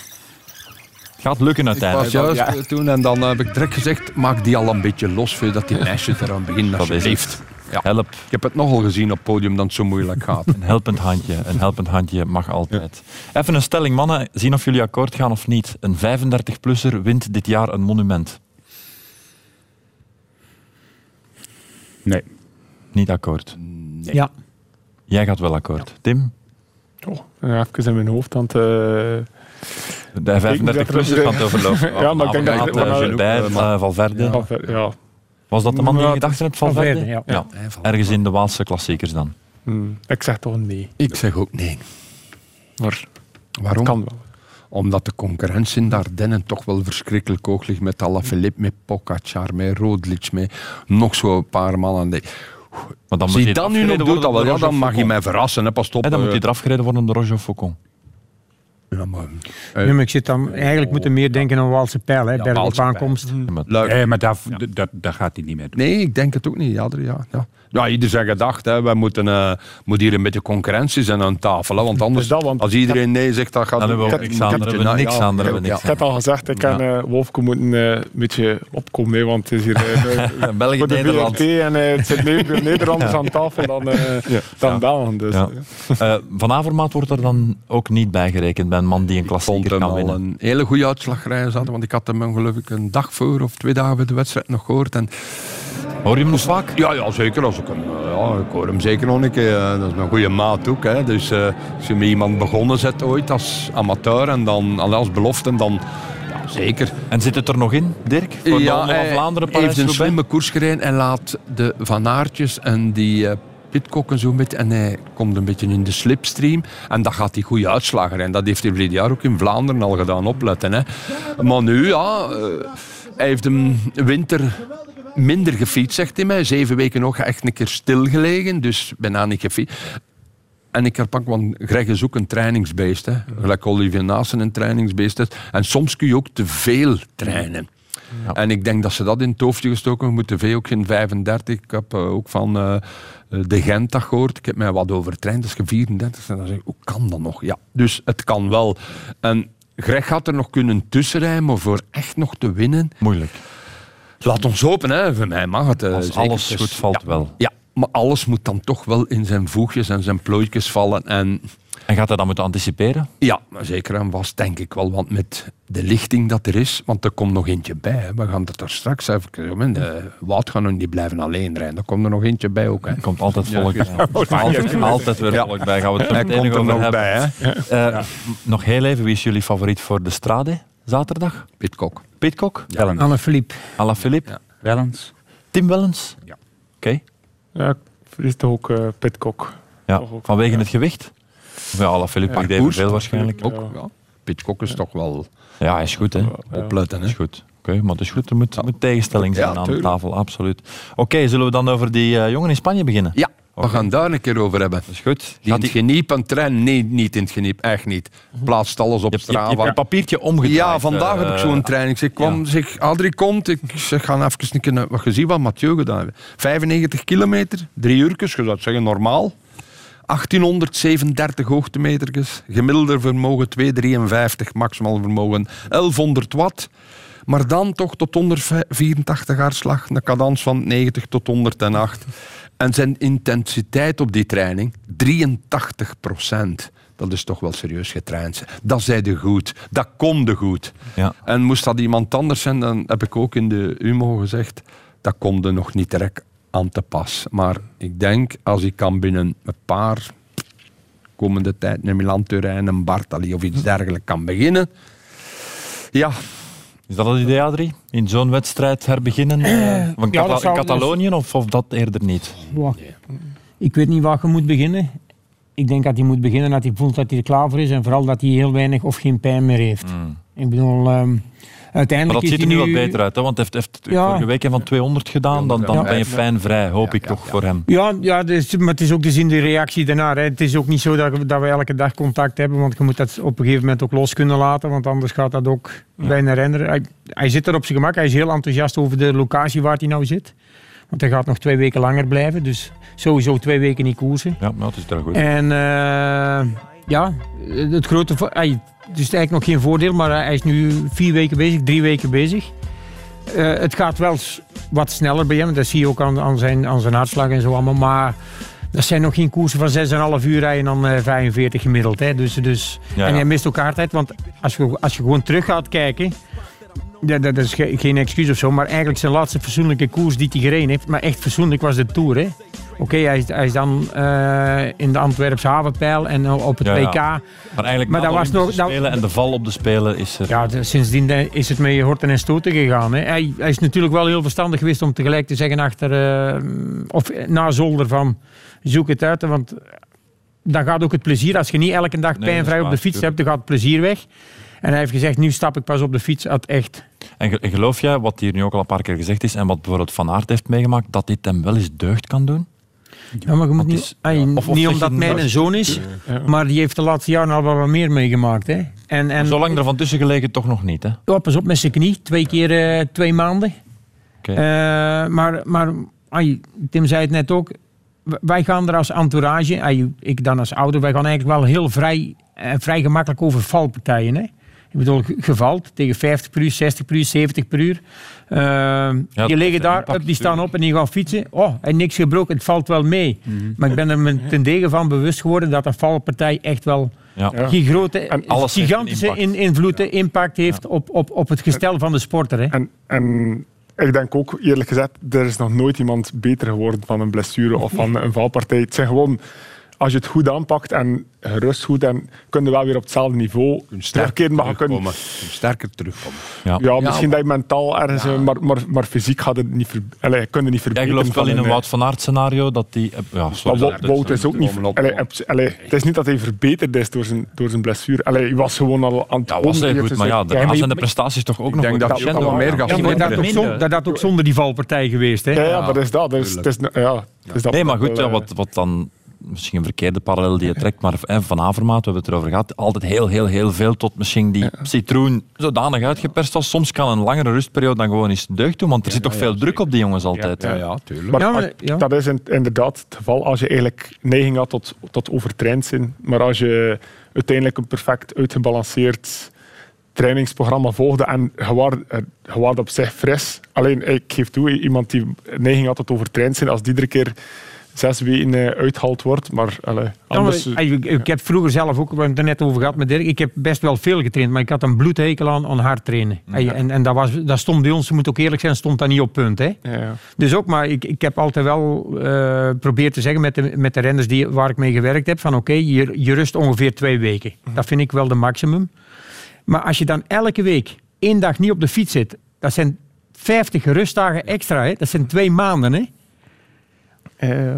Het gaat lukken Ik was uiteindelijk. juist eh, toen en dan heb ik direct gezegd, maak die al een beetje los, voordat die meisjes eraan Dat is alsjeblieft. Ja. Help. Ik heb het nogal gezien op het podium dat het zo moeilijk gaat. Een helpend handje. Een helpend handje mag altijd. Even een stelling, mannen. Zien of jullie akkoord gaan of niet. Een 35-plusser wint dit jaar een monument. Nee. Niet akkoord. Ja. Jij gaat wel akkoord. Tim? Oh, ja, even in mijn hoofd aan het... eh, De 35-plusser van het overlopen. Ja, maar ik denk dat eh, Gilbert, eh, Valverde. ja, ja. Was dat de man die Ja, in gedachten hebt, Valverde? Valverde, ja. Ergens in de Waalse klassiekers dan. Hmm, ik zeg toch nee. Ik zeg ook nee. Maar Waarom? kan wel. Omdat de concurrentie in de Ardennen toch wel verschrikkelijk hoog ligt met Alaphilippe, met Pogacar, met Roglic, met nog zo'n paar mannen. Maar dan hij hij dat nu nog doet, dan, wel, ja, dan mag hij mij verrassen. Hè. Pas op. En dan moet eh, hij eraf gereden worden door Roger Faucon. ja, maar, Nee, maar ik zit dan eigenlijk moeten meer denken aan Waalse pijl, hè, Ja, pijl. aankomst. Ja, maar-. Nee, maar daar, dat, daar gaat hij niet mee doen. Nee, ik denk het ook niet. Ja, ja. Ja, ieder zijn gedacht. Hè. Wij moeten, eh, moet hier een beetje concurrentie zijn aan tafel. Hè. Want anders, Dus dat, want- als iedereen nee zegt, dan gaat Dan hebben we ook niks aan. Daar hebben we niks Ja. Ik heb al gezegd, ik kan eh Wolfke moeten eh, een beetje opkomen, hè, want het is hier eh. België, voor de Nederland. En het zit Nederlanders aan tafel dan, dan Belgen. Dus, Ja. Van Avermaat wordt er dan ook niet bij gerekend bij een man die een Ik vond klassieker hem kan al winnen. een hele goede uitslagreis hadden, want ik had hem geloof ik een dag voor of twee dagen voor de wedstrijd nog gehoord. En, Hoor je hem nog vaak? ja, ja, zeker. Als ik, hem, eh, ja, ik hoor hem zeker nog een keer. eh, dat is een goede maat ook. Hè. Dus eh, als je met iemand begonnen zet ooit als amateur en dan als belofte, dan ja, zeker. En zit het er nog in, Dirk? Voor de Ronde van hij Vlaanderen, heeft een slimme koers gereden en laat de Van Aertjes en die eh Pitcock en zo met en hij komt een beetje in de slipstream en dan gaat hij goede uitslagen en dat heeft hij verleden jaar ook in Vlaanderen al gedaan, opletten. Hè. Maar nu, ja, hij heeft een winter minder gefietst, zegt hij mij. Zeven weken nog echt een keer stilgelegen, dus bijna niet gefietst. En ik herpak, want Greg is ook een trainingsbeest. Hè. Gelijk Olivier Naassen een trainingsbeest is. En soms kun je ook te veel trainen. Ja. En ik denk dat ze dat in het hoofdje gestoken hebben. Moet te veel, ook geen 35. Ik heb eh, ook van eh, de Gent dat gehoord. Ik heb mij wat overtraind. Als je 34 bent, dan zeg ik, hoe kan dat nog? Ja, dus het kan wel. En Greg had er nog kunnen tussenrijden, maar voor echt nog te winnen... Moeilijk. Laat ons hopen, hè. voor mij mag het. eh, Als zeker. alles Dus, goed valt ja. wel. Ja, maar alles moet dan toch wel in zijn voegjes en zijn plooitjes vallen. En En gaat hij dan moeten anticiperen? ja, maar zeker en vast denk ik wel. Want met de lichting dat er is, want er komt nog eentje bij. Hè. We gaan het er straks even... De Wout gaat nog niet blijven alleen rijden. Er komt er nog eentje bij ook. Hè. Er komt altijd volk bij. Altijd, altijd weer Ja. volk bij. Gaan we het er nog bij, hè. Eh, Nog heel even, wie is jullie favoriet voor de Strade? Zaterdag? Pitcock. Pitcock? Wellens. Anne Philippe. Ala Philippe? Ja. Wellens. Tim Wellens? Ja. Oké. Ja, ik vrees toch ook eh Pitcock. Ja. Toch ook, Vanwege ja. het gewicht? Of Ja, Ala Philippe Ja, pakt even veel waarschijnlijk. Ook, ja. Pitcock is toch wel Ja, hij is goed, hè? opletten. Hè? is goed. Oké, maar het is goed. Er moet, moet tegenstelling zijn Ja, aan de tafel, absoluut. Oké, zullen we dan over die eh, jongen in Spanje beginnen? Ja, we gaan daar een keer over hebben. Dat is goed. Die in het geniep aan trainen? Nee, niet in het geniep. Echt niet. Plaatst alles op je, je, je straat. een papiertje omgedraaid. Ja, vandaag eh, heb ik zo'n training. Ik zeg, kwam, ja. zeg, Adrie komt. Ik zeg, ga even een keer wat je ziet wat Mathieu gedaan heeft. 95 kilometer, drie uurtjes, je zou zeggen normaal. 1837 hoogtemeters, gemiddelde vermogen 253, maximaal vermogen 1100 watt. Maar dan toch tot 184 hartslag, een cadans van 90 tot 108. En zijn intensiteit op die training, 83 procent. Dat is toch wel serieus getraind. Dat zeide goed. Dat komde goed. Ja. En moest dat iemand anders zijn, dan heb ik ook in de UMO gezegd, dat komt er nog niet direct aan te pas. Maar ik denk, als ik kan binnen een paar komende tijd een Milan Turijn, een Bartali of iets dergelijks kan beginnen, ja, Is dat het idee, Adrie? In zo'n wedstrijd herbeginnen? eh, van ja, Cata- zou- Catalonië of, of dat eerder niet? Wow. Ik weet niet waar je moet beginnen. Ik denk dat hij moet beginnen dat hij voelt dat hij er klaar voor is. En vooral dat hij heel weinig of geen pijn meer heeft. Ik bedoel, Maar dat ziet er nu wat beter uit, hè? want hij heeft, heeft Ja. vorige week van 200 gedaan. Dan, dan Ja. ben je pijnvrij, hoop ik toch voor hem. Ja, ja dus, maar het is ook te zien de reactie daarna. Hè. Het is ook niet zo dat, we- dat we elke dag contact hebben, want je moet dat op een gegeven moment ook los kunnen laten, want anders gaat dat ook bij een renner. Hij, hij zit er op zijn gemak, hij is heel enthousiast over de locatie waar hij nou zit. Want hij gaat nog twee weken langer blijven, dus sowieso twee weken niet koersen. Ja, maar het is er goed. En eh, ja, het grote... Hij, het is eigenlijk nog geen voordeel, maar hij is nu vier weken bezig, drie weken bezig. Eh, het gaat wel wat sneller bij hem, dat zie je ook aan, aan, zijn, aan zijn hartslag en zo allemaal. Maar dat zijn nog geen koersen van 6,5 uur rijden dan eh 45 gemiddeld. Hè. Dus, dus, Ja, En hij mist ook hardheid, want als je, als je gewoon terug gaat kijken... Dat, dat is ge- geen excuus of zo, maar eigenlijk zijn laatste fatsoenlijke koers die hij gereden heeft, maar echt fatsoenlijk was de Tour. hè. Oké, hij, is- hij is dan eh, in de Antwerpse havenpijl en op het Ja, ja. WK. Maar eigenlijk Maar dat was nog- dat- Spelen en de val op de Spelen is er... Ja, de- sindsdien eh, is het met horten en stoten gegaan. Hè. Hij, hij is natuurlijk wel heel verstandig geweest om tegelijk te zeggen achter, eh, of na zolder van zoek het uit. Want dan gaat ook het plezier, als je niet elke dag pijnvrij op de fiets hebt, dan gaat het plezier weg. En hij heeft gezegd, nu stap ik pas op de fiets uit echt. En ge- en geloof jij, wat hier nu ook al een paar keer gezegd is, en wat bijvoorbeeld Van Aert heeft meegemaakt, dat dit hem wel eens deugd kan doen? Ja, maar je moet niet, is- ay, of- of niet omdat mijn een zoon is, maar die heeft de laatste jaren al wel wat meer meegemaakt. Hè. En, en, Zolang er van tussen gelegen toch nog niet, hè? Ja, pas op met zijn knie. Twee keer eh, twee maanden. Oké. Eh, maar maar ai, Tim zei het net ook. Wij gaan er als entourage, ai, ik dan als ouder, wij gaan eigenlijk wel heel vrij, eh, vrij gemakkelijk over valpartijen. Hè? Ik bedoel, ge- gevalt tegen 50 per uur, 60 per uur, 70 per uur. Dat die liggen daar, impact up, die staan op en die gaan fietsen. Oh, en niks gebroken, het valt wel mee. Maar ik ben er me ten degen van bewust geworden dat een valpartij echt wel Ja. Die grote, En alles heeft gigantische impact. invloed, impact heeft op, op, op het gestel van de sporter. Hè? En, en ik denk ook, eerlijk gezegd, er is nog nooit iemand beter geworden van een blessure of van een valpartij. Het zijn gewoon, als je het goed aanpakt en gerust goed, en kun je wel weer op hetzelfde niveau terugkeren. Maar je kunt, terugkomen. terugkomen. Sterker terugkomen. Ja. ja, misschien dat je mentaal ergens, eh, maar, maar, maar fysiek gaat het niet, ver, allee, kun je niet Jij verbeteren. gelooft wel van in een eh, Wout van Aert scenario dat die... eh, Ja, Maar sorry, Wout, dat- Wout is ook niet... Allee, het is niet dat hij verbeterd is door zijn, door zijn blessure. Allee, hij was gewoon al aan het Ja, was heel komen. goed, maar ja, maar daarna je- zijn de prestaties toch ook nog denk goed. dat hij ook Crescendo. wel meer gaat Ja, maar dat, had ook zonder die valpartij geweest. Hè? Ja, ja, maar dat is dat. Ja, Nee, maar goed, wel, ja, eh, wat, wat dan misschien een verkeerde parallel die je trekt, maar hè, Van Avermaat, we hebben het erover gehad, altijd heel, heel, heel veel tot misschien die citroen zodanig uitgeperst was. Soms kan een langere rustperiode dan gewoon eens deugd doen, want er zit toch veel druk op die jongens altijd. Ja, ja, tuurlijk. Maar Ja, maar- als- ja. dat is in- inderdaad het geval als je eigenlijk neiging had tot, tot overtraind zijn. Maar als je uiteindelijk een perfect uitgebalanceerd trainingsprogramma volgde en je was op zich fris. Alleen, ik geef toe, iemand die neiging had tot overtraind zijn, als die iedere keer zes weken eh, uitgehaald wordt. Maar Ja, maar, anders... ik, ik heb vroeger zelf ook, we hebben het er net over gehad met Dirk, ik heb best wel veel getraind, maar ik had een bloedhekel aan, aan hard trainen. En en dat, was, dat stond bij ons, je moet ook eerlijk zijn, stond dat niet op punt. Hè? ja, ja. Dus ook, maar ik, ik heb altijd wel eh probeerd te zeggen met de, met de renners die, waar ik mee gewerkt heb, van oké, je, je rust ongeveer twee weken. Dat vind ik wel de maximum. Maar als je dan elke week één dag niet op de fiets zit, dat zijn 50 rustdagen extra. Hè? Dat zijn twee maanden. Hè? Eh,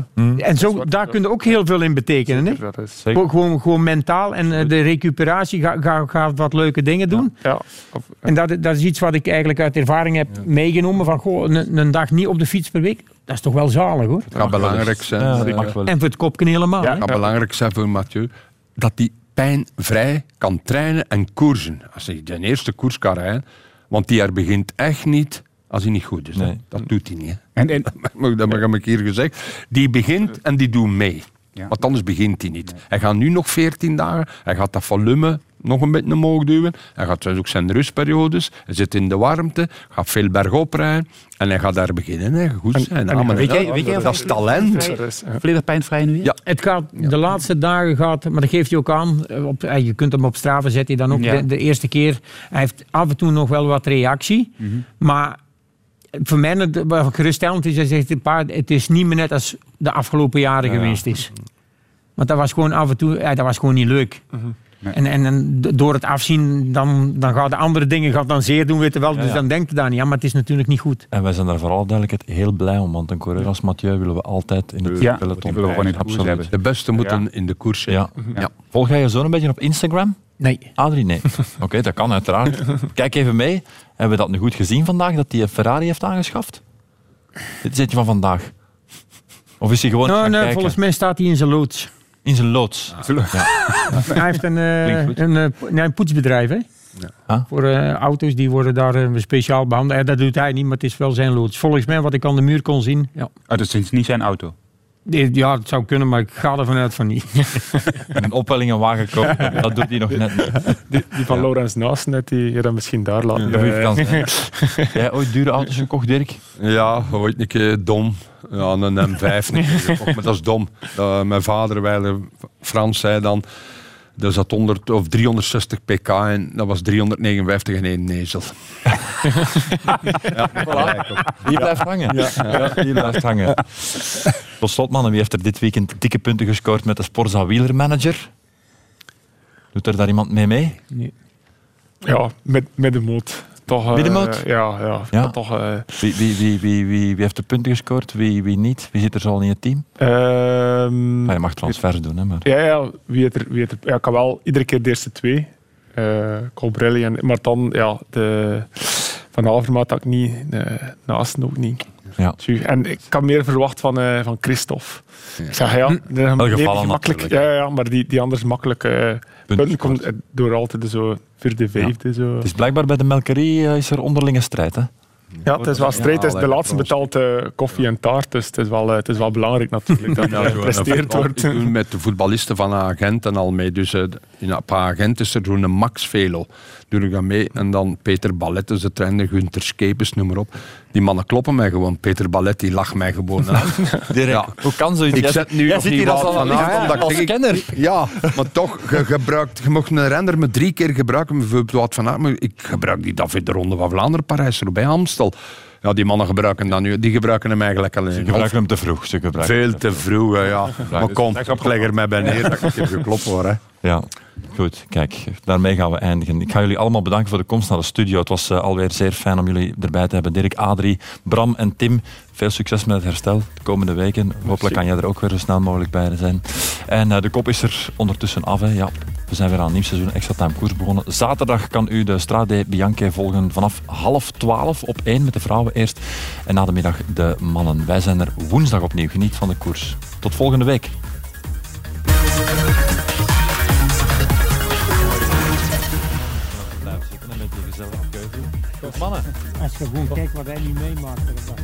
En zo, daar kun je ook heel veel in betekenen. Hè? dat is, Gewoon, gewoon, gewoon mentaal en eh, de recuperatie gaat ga, ga wat leuke dingen doen. ja, of- En dat, dat is iets wat ik eigenlijk uit ervaring heb meegenomen. Van goh, een, een dag niet op de fiets per week, dat is toch wel zalig hoor. Het gaat belangrijk zijn. Dat eh. En voor het kopje helemaal. Ja. Het gaat belangrijk zijn voor Mathieu dat hij pijnvrij kan trainen en koersen. Als hij de eerste koers kan rijden, want die er begint echt niet als hij niet goed is. Nee. Dat doet hij niet. En, en, Maar Dat heb ik hier gezegd. Die begint en die doet mee. Ja. Want anders begint hij niet. Hij gaat nu nog 14 dagen. Hij gaat dat volume nog een beetje omhoog duwen. Hij gaat dus ook zijn rustperiodes. Hij zit in de warmte. Gaat veel bergop rijden. En hij gaat daar beginnen. Hè. Goed zijn. en- maar weet dat- jij- weet jij of dat is talent. volledig pijnvrij nu? Ja. Het gaat, de laatste dagen gaat, maar dat geeft hij ook aan. eh, Op, eh, je kunt hem op Strava zetten, dan ook Ja. de, de eerste keer. Hij heeft af en toe nog wel wat reactie. Maar voor mij, het- wat geruststellend is, hij zegt, een paar, het is niet meer net als de afgelopen jaren geweest is. Want dat was gewoon af en toe, ja, dat was gewoon niet leuk. Nee. En, en, en door het afzien, dan, dan gaan de andere dingen gaat dan zeer doen, weet je wel. Dus ja. dan denkt je daar niet aan, maar het is natuurlijk niet goed. En wij zijn daar vooral duidelijkheid heel blij om, want een coureur als Mathieu willen we altijd in het Ja, peloton. die willen we gewoon in de koers Absoluut. hebben. De beste moeten in de koers zijn. Ja. Ja. Volg jij je zoon een beetje op Instagram? Nee. Adrie, nee. Oké, dat kan uiteraard. Kijk even mee. Hebben we dat nu goed gezien vandaag, dat hij een Ferrari heeft aangeschaft? Dit zit je van vandaag. Of is hij gewoon Nou, gaan nee, volgens mij staat hij in zijn loods. in zijn loods? Hij heeft een, eh, een, eh, nee, een poetsbedrijf, hè? Ah. Voor eh, auto's, die worden daar speciaal behandeld. Eh, dat doet hij niet, maar het is wel zijn loods. Volgens mij, wat ik aan de muur kon zien. Ja, Oh, dat is niet zijn auto. Die- ja het zou kunnen, maar ik ga ervan uit van niet. Een opwelling en wagen kopen, dat doet hij nog net niet. Die, die van Laurens Naasten, net, die je dan misschien daar eh, kan zijn. Jij ooit dure auto's gekocht, Dirk? Ja, ooit een keer dom. Ja, een M5 een keer gekocht, maar dat is dom. Dat, mijn vader, wijle Frans, zei dan... Er zat 100 of 360 pk en dat was 359 en één nezel. ja. Die blijft hangen. Ja, die blijft hangen. Tot slot, mannen, wie heeft er dit weekend dikke punten gescoord met de Sporza Wielermanager? Doet er daar iemand mee mee? ja, met, middenmoot. Toch, eh, Middenmoot? Ja, ja. Ja. Toch, eh, Wie, wie, wie, wie, wie, wie heeft er punten gescoord? Wie, wie niet? Wie zit er zo al in het team? ehm, Maar je mag transfers doen, hè, maar... ja, ja, wie het er, wie het er, ja, ik kan wel iedere keer de eerste twee. eh Colbrelli en... Maar dan, ja, de... Van Avermaat had ik niet. De Naasten ook niet. Ja. Tju, En ik had meer verwacht van, eh van Christophe. Ik zeg, ja, die gevallen makkelijk, ja, ja, maar die, die anders makkelijk eh, punten komt eh, door altijd zo vierde, vijfde. Zo. Het is blijkbaar bij de melkerie is er onderlinge strijd, hè? Ja, het is wel strijd. Het is de laatste betaalt eh, koffie en taart, dus het is wel, het is wel belangrijk natuurlijk dat Ja, er zo, gepresteerd wordt. met de voetballisten van Agent en al mee. Dus in een paar agent is er zo'n Max Velo. Doe ik dan mee. En dan Peter Ballet, is de trainer, Gunther Skepes, noem maar op. Die mannen kloppen mij gewoon. Peter Ballet, die lacht mij gewoon aan. Ja. hoe kan zoiets? Ik zet nu jij nog niet als wat van aan, als ik- kenner. Ja, maar toch, je, gebruikt, je mocht een renner met drie keer gebruiken. Bijvoorbeeld wat van Aert, maar ik gebruik die David de Ronde van Vlaanderen, Parijs, bij Amstel. Ja, die mannen gebruiken dan nu, die gebruiken hem eigenlijk alleen. Ze gebruiken hem te vroeg. Ze gebruiken Veel te vroeg, ja. Maar kom, Straks ik leg er mij bij neer dat ik hier geklopt word. Hè. Ja, goed. Kijk, daarmee gaan we eindigen. Ik ga jullie allemaal bedanken voor de komst naar de studio. Het was eh, alweer zeer fijn om jullie erbij te hebben. Dirk, Adrie, Bram en Tim. Veel succes met het herstel de komende weken. Hopelijk kan jij er ook weer zo snel mogelijk bij zijn. En eh, de kop is er ondertussen af. Hè. Ja, we zijn weer aan een nieuw seizoen Extra Time Koers begonnen. Zaterdag kan u de Strade Bianche volgen vanaf half twaalf op één met de vrouwen eerst. En na de middag de mannen. Wij zijn er woensdag opnieuw. Geniet van de koers. Tot volgende week. Mannen. Als je gewoon kijkt wat hij nu meemaakt. dat is wel-